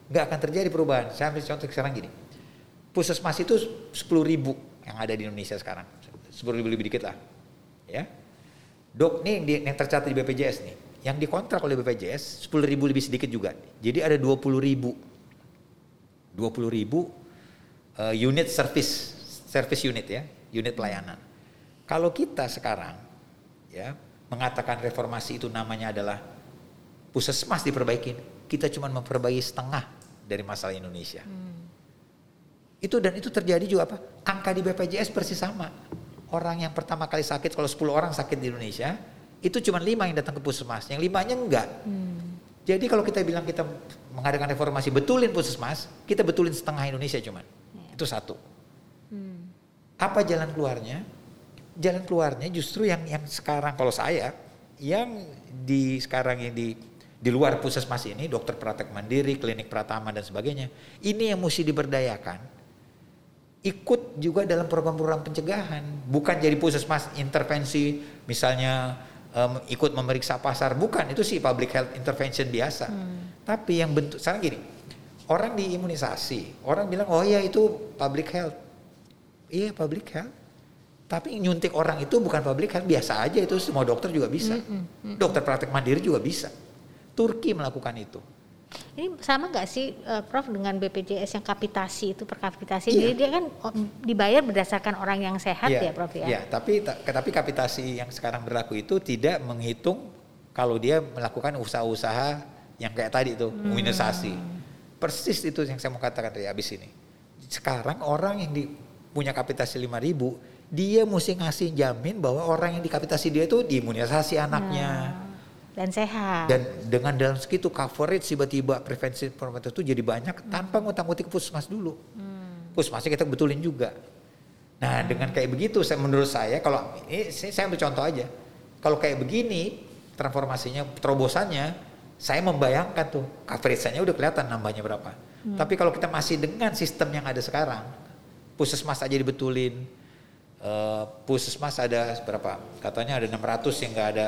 nggak akan terjadi perubahan. Saya ambil contoh sekarang gini, puskesmas itu 10.000 ribu yang ada di Indonesia sekarang, 10.000 ribu lebih dikit lah, ya. Dok nih yang, yang tercatat di BPJS nih, yang dikontrak oleh BPJS 10.000 ribu lebih sedikit juga. Jadi ada 20.000 ribu, 20.000 ribu eh, unit service, service unit ya, unit pelayanan. Kalau kita sekarang ya mengatakan reformasi itu namanya adalah puskesmas diperbaikin, kita cuma memperbaiki setengah dari masalah Indonesia. Hmm. Itu dan itu terjadi juga apa? Angka di BPJS persis sama. Orang yang pertama kali sakit kalau 10 orang sakit di Indonesia, itu cuma lima yang datang ke puskesmas, yang limanya enggak. Hmm. Jadi kalau kita bilang kita mengadakan reformasi betulin puskesmas, kita betulin setengah Indonesia cuman. Ya. Itu satu. Hmm. Apa jalan keluarnya? Jalan keluarnya justru yang yang sekarang kalau saya yang di sekarang yang di di luar puskesmas ini dokter praktek mandiri, klinik pratama dan sebagainya. Ini yang mesti diberdayakan. Ikut juga dalam program-program pencegahan, bukan jadi puskesmas intervensi misalnya um, ikut memeriksa pasar, bukan itu sih public health intervention biasa. Hmm. Tapi yang bentuk sekarang gini, orang diimunisasi, orang bilang oh iya itu public health. Iya public health. Tapi nyuntik orang itu bukan public health, biasa aja itu semua dokter juga bisa. Hmm, hmm. Dokter praktek mandiri juga bisa. Turki melakukan itu.
Ini sama nggak sih uh, Prof dengan BPJS yang kapitasi itu per kapitasi? Iya. Jadi dia kan oh, dibayar berdasarkan orang yang sehat iya. ya Prof ya.
Iya, tapi tapi kapitasi yang sekarang berlaku itu tidak menghitung kalau dia melakukan usaha-usaha yang kayak tadi itu, hmm. imunisasi. Persis itu yang saya mau katakan dari habis ini. Sekarang orang yang di, punya kapitasi 5000 dia mesti ngasih jamin bahwa orang yang dikapitasi dia itu diimunisasi anaknya. Hmm
dan sehat.
Dan dengan dalam segitu coverage tiba-tiba prevensi preventif itu jadi banyak hmm. tanpa ngutang-ngutik puskesmas dulu. Hmm. Puskesmasnya kita betulin juga. Nah hmm. dengan kayak begitu saya menurut saya kalau ini saya ambil contoh aja. Kalau kayak begini transformasinya terobosannya saya membayangkan tuh coverage-nya udah kelihatan nambahnya berapa. Hmm. Tapi kalau kita masih dengan sistem yang ada sekarang, puskesmas aja dibetulin, uh, puskesmas ada berapa? Katanya ada 600 yang nggak ada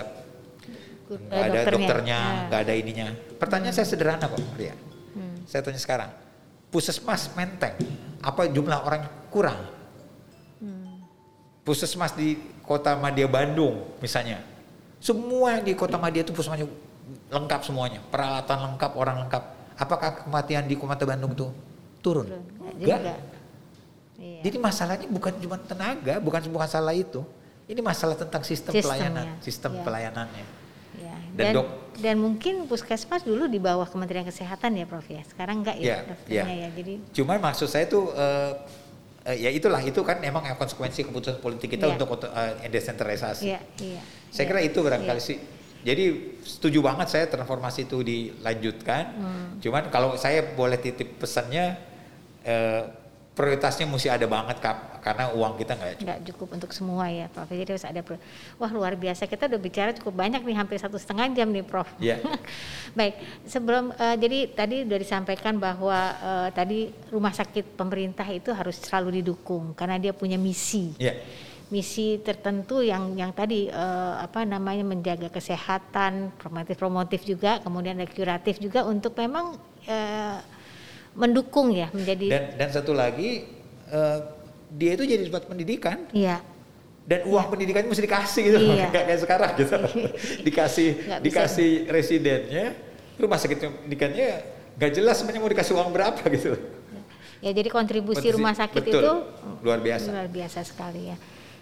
nggak ada dokternya, dokternya ya. nggak ada ininya. Pertanyaan hmm. saya sederhana kok, Ria. Hmm. Saya tanya sekarang, puskesmas Menteng, apa jumlah orang kurang? Hmm. Puskesmas di kota Madia Bandung misalnya, semua di kota Madia itu puskesmasnya lengkap semuanya, peralatan lengkap, orang lengkap. Apakah kematian di kota Bandung itu turun? Enggak. Iya. Jadi masalahnya bukan cuma tenaga, bukan bukan salah itu. Ini masalah tentang sistem, sistem pelayanan, ya. sistem ya. pelayanannya.
Dan, dan, dok, dan mungkin puskesmas dulu di bawah Kementerian Kesehatan ya Prof ya. Sekarang enggak ya,
ya, ya. ya. Jadi Cuman maksud saya tuh uh, uh, ya itulah itu kan emang konsekuensi keputusan politik kita ya. untuk uh, desentralisasi. Ya, ya, saya ya, kira itu barangkali ya. sih. Jadi setuju banget saya transformasi itu dilanjutkan. Hmm. Cuman kalau saya boleh titip pesannya uh, prioritasnya mesti ada banget kap karena uang kita nggak
cukup. Nggak cukup untuk semua ya Prof. Jadi harus ada wah luar biasa kita udah bicara cukup banyak nih hampir satu setengah jam nih Prof. Yeah. Baik sebelum uh, jadi tadi udah disampaikan bahwa uh, tadi rumah sakit pemerintah itu harus selalu didukung karena dia punya misi. Yeah. Misi tertentu yang yang tadi uh, apa namanya menjaga kesehatan, promotif promotif juga, kemudian ada kuratif juga untuk memang uh, mendukung ya menjadi
dan dan satu lagi uh, dia itu jadi tempat pendidikan.
Iya.
Dan uang iya. pendidikannya mesti dikasih gitu. Iya. kayak sekarang gitu. Dikasih dikasih bisa. residennya rumah sakit pendidikannya gak jelas sebenarnya mau dikasih uang berapa gitu.
Ya jadi kontribusi rumah sakit betul, itu
luar biasa.
Luar biasa sekali ya.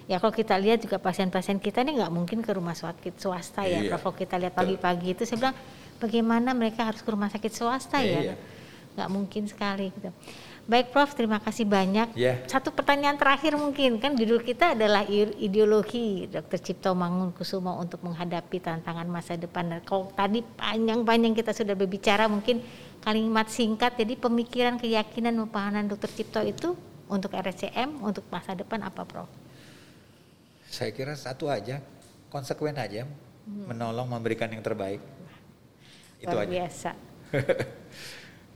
Ya kalau kita lihat juga pasien-pasien kita ini nggak mungkin ke rumah sakit swasta ya iya. kalau kita lihat pagi-pagi itu saya bilang bagaimana mereka harus ke rumah sakit swasta ya, ya? Nggak mungkin sekali gitu. Baik Prof, terima kasih banyak. Yeah. Satu pertanyaan terakhir mungkin kan judul kita adalah ideologi Dr. Cipto Mangunkusumo untuk menghadapi tantangan masa depan. Dan kalau tadi panjang-panjang kita sudah berbicara mungkin kalimat singkat jadi pemikiran keyakinan pemahaman Dr. Cipto itu untuk RSCM untuk masa depan apa Prof?
Saya kira satu aja, konsekuen aja, hmm. menolong memberikan yang terbaik.
Itu Luar aja. biasa.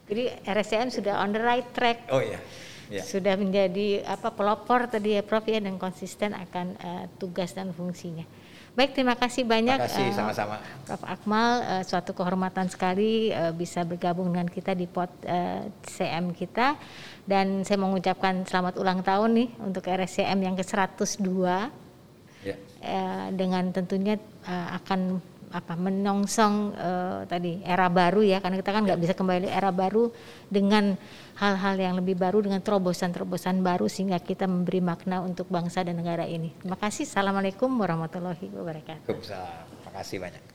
Jadi RSCM sudah on the right track.
Oh iya. Yeah.
Sudah menjadi apa pelopor tadi ya Prof ya dan konsisten akan uh, tugas dan fungsinya. Baik, terima kasih banyak.
Terima kasih, uh, sama-sama.
Prof Akmal, uh, suatu kehormatan sekali uh, bisa bergabung dengan kita di pot uh, CM kita. Dan saya mengucapkan selamat ulang tahun nih untuk RSCM yang ke-102. Yeah. Uh, dengan tentunya uh, akan apa menyongsong uh, tadi era baru ya karena kita kan nggak bisa kembali era baru dengan hal-hal yang lebih baru dengan terobosan-terobosan baru sehingga kita memberi makna untuk bangsa dan negara ini. Terima kasih. Assalamualaikum warahmatullahi wabarakatuh.
Terima kasih banyak.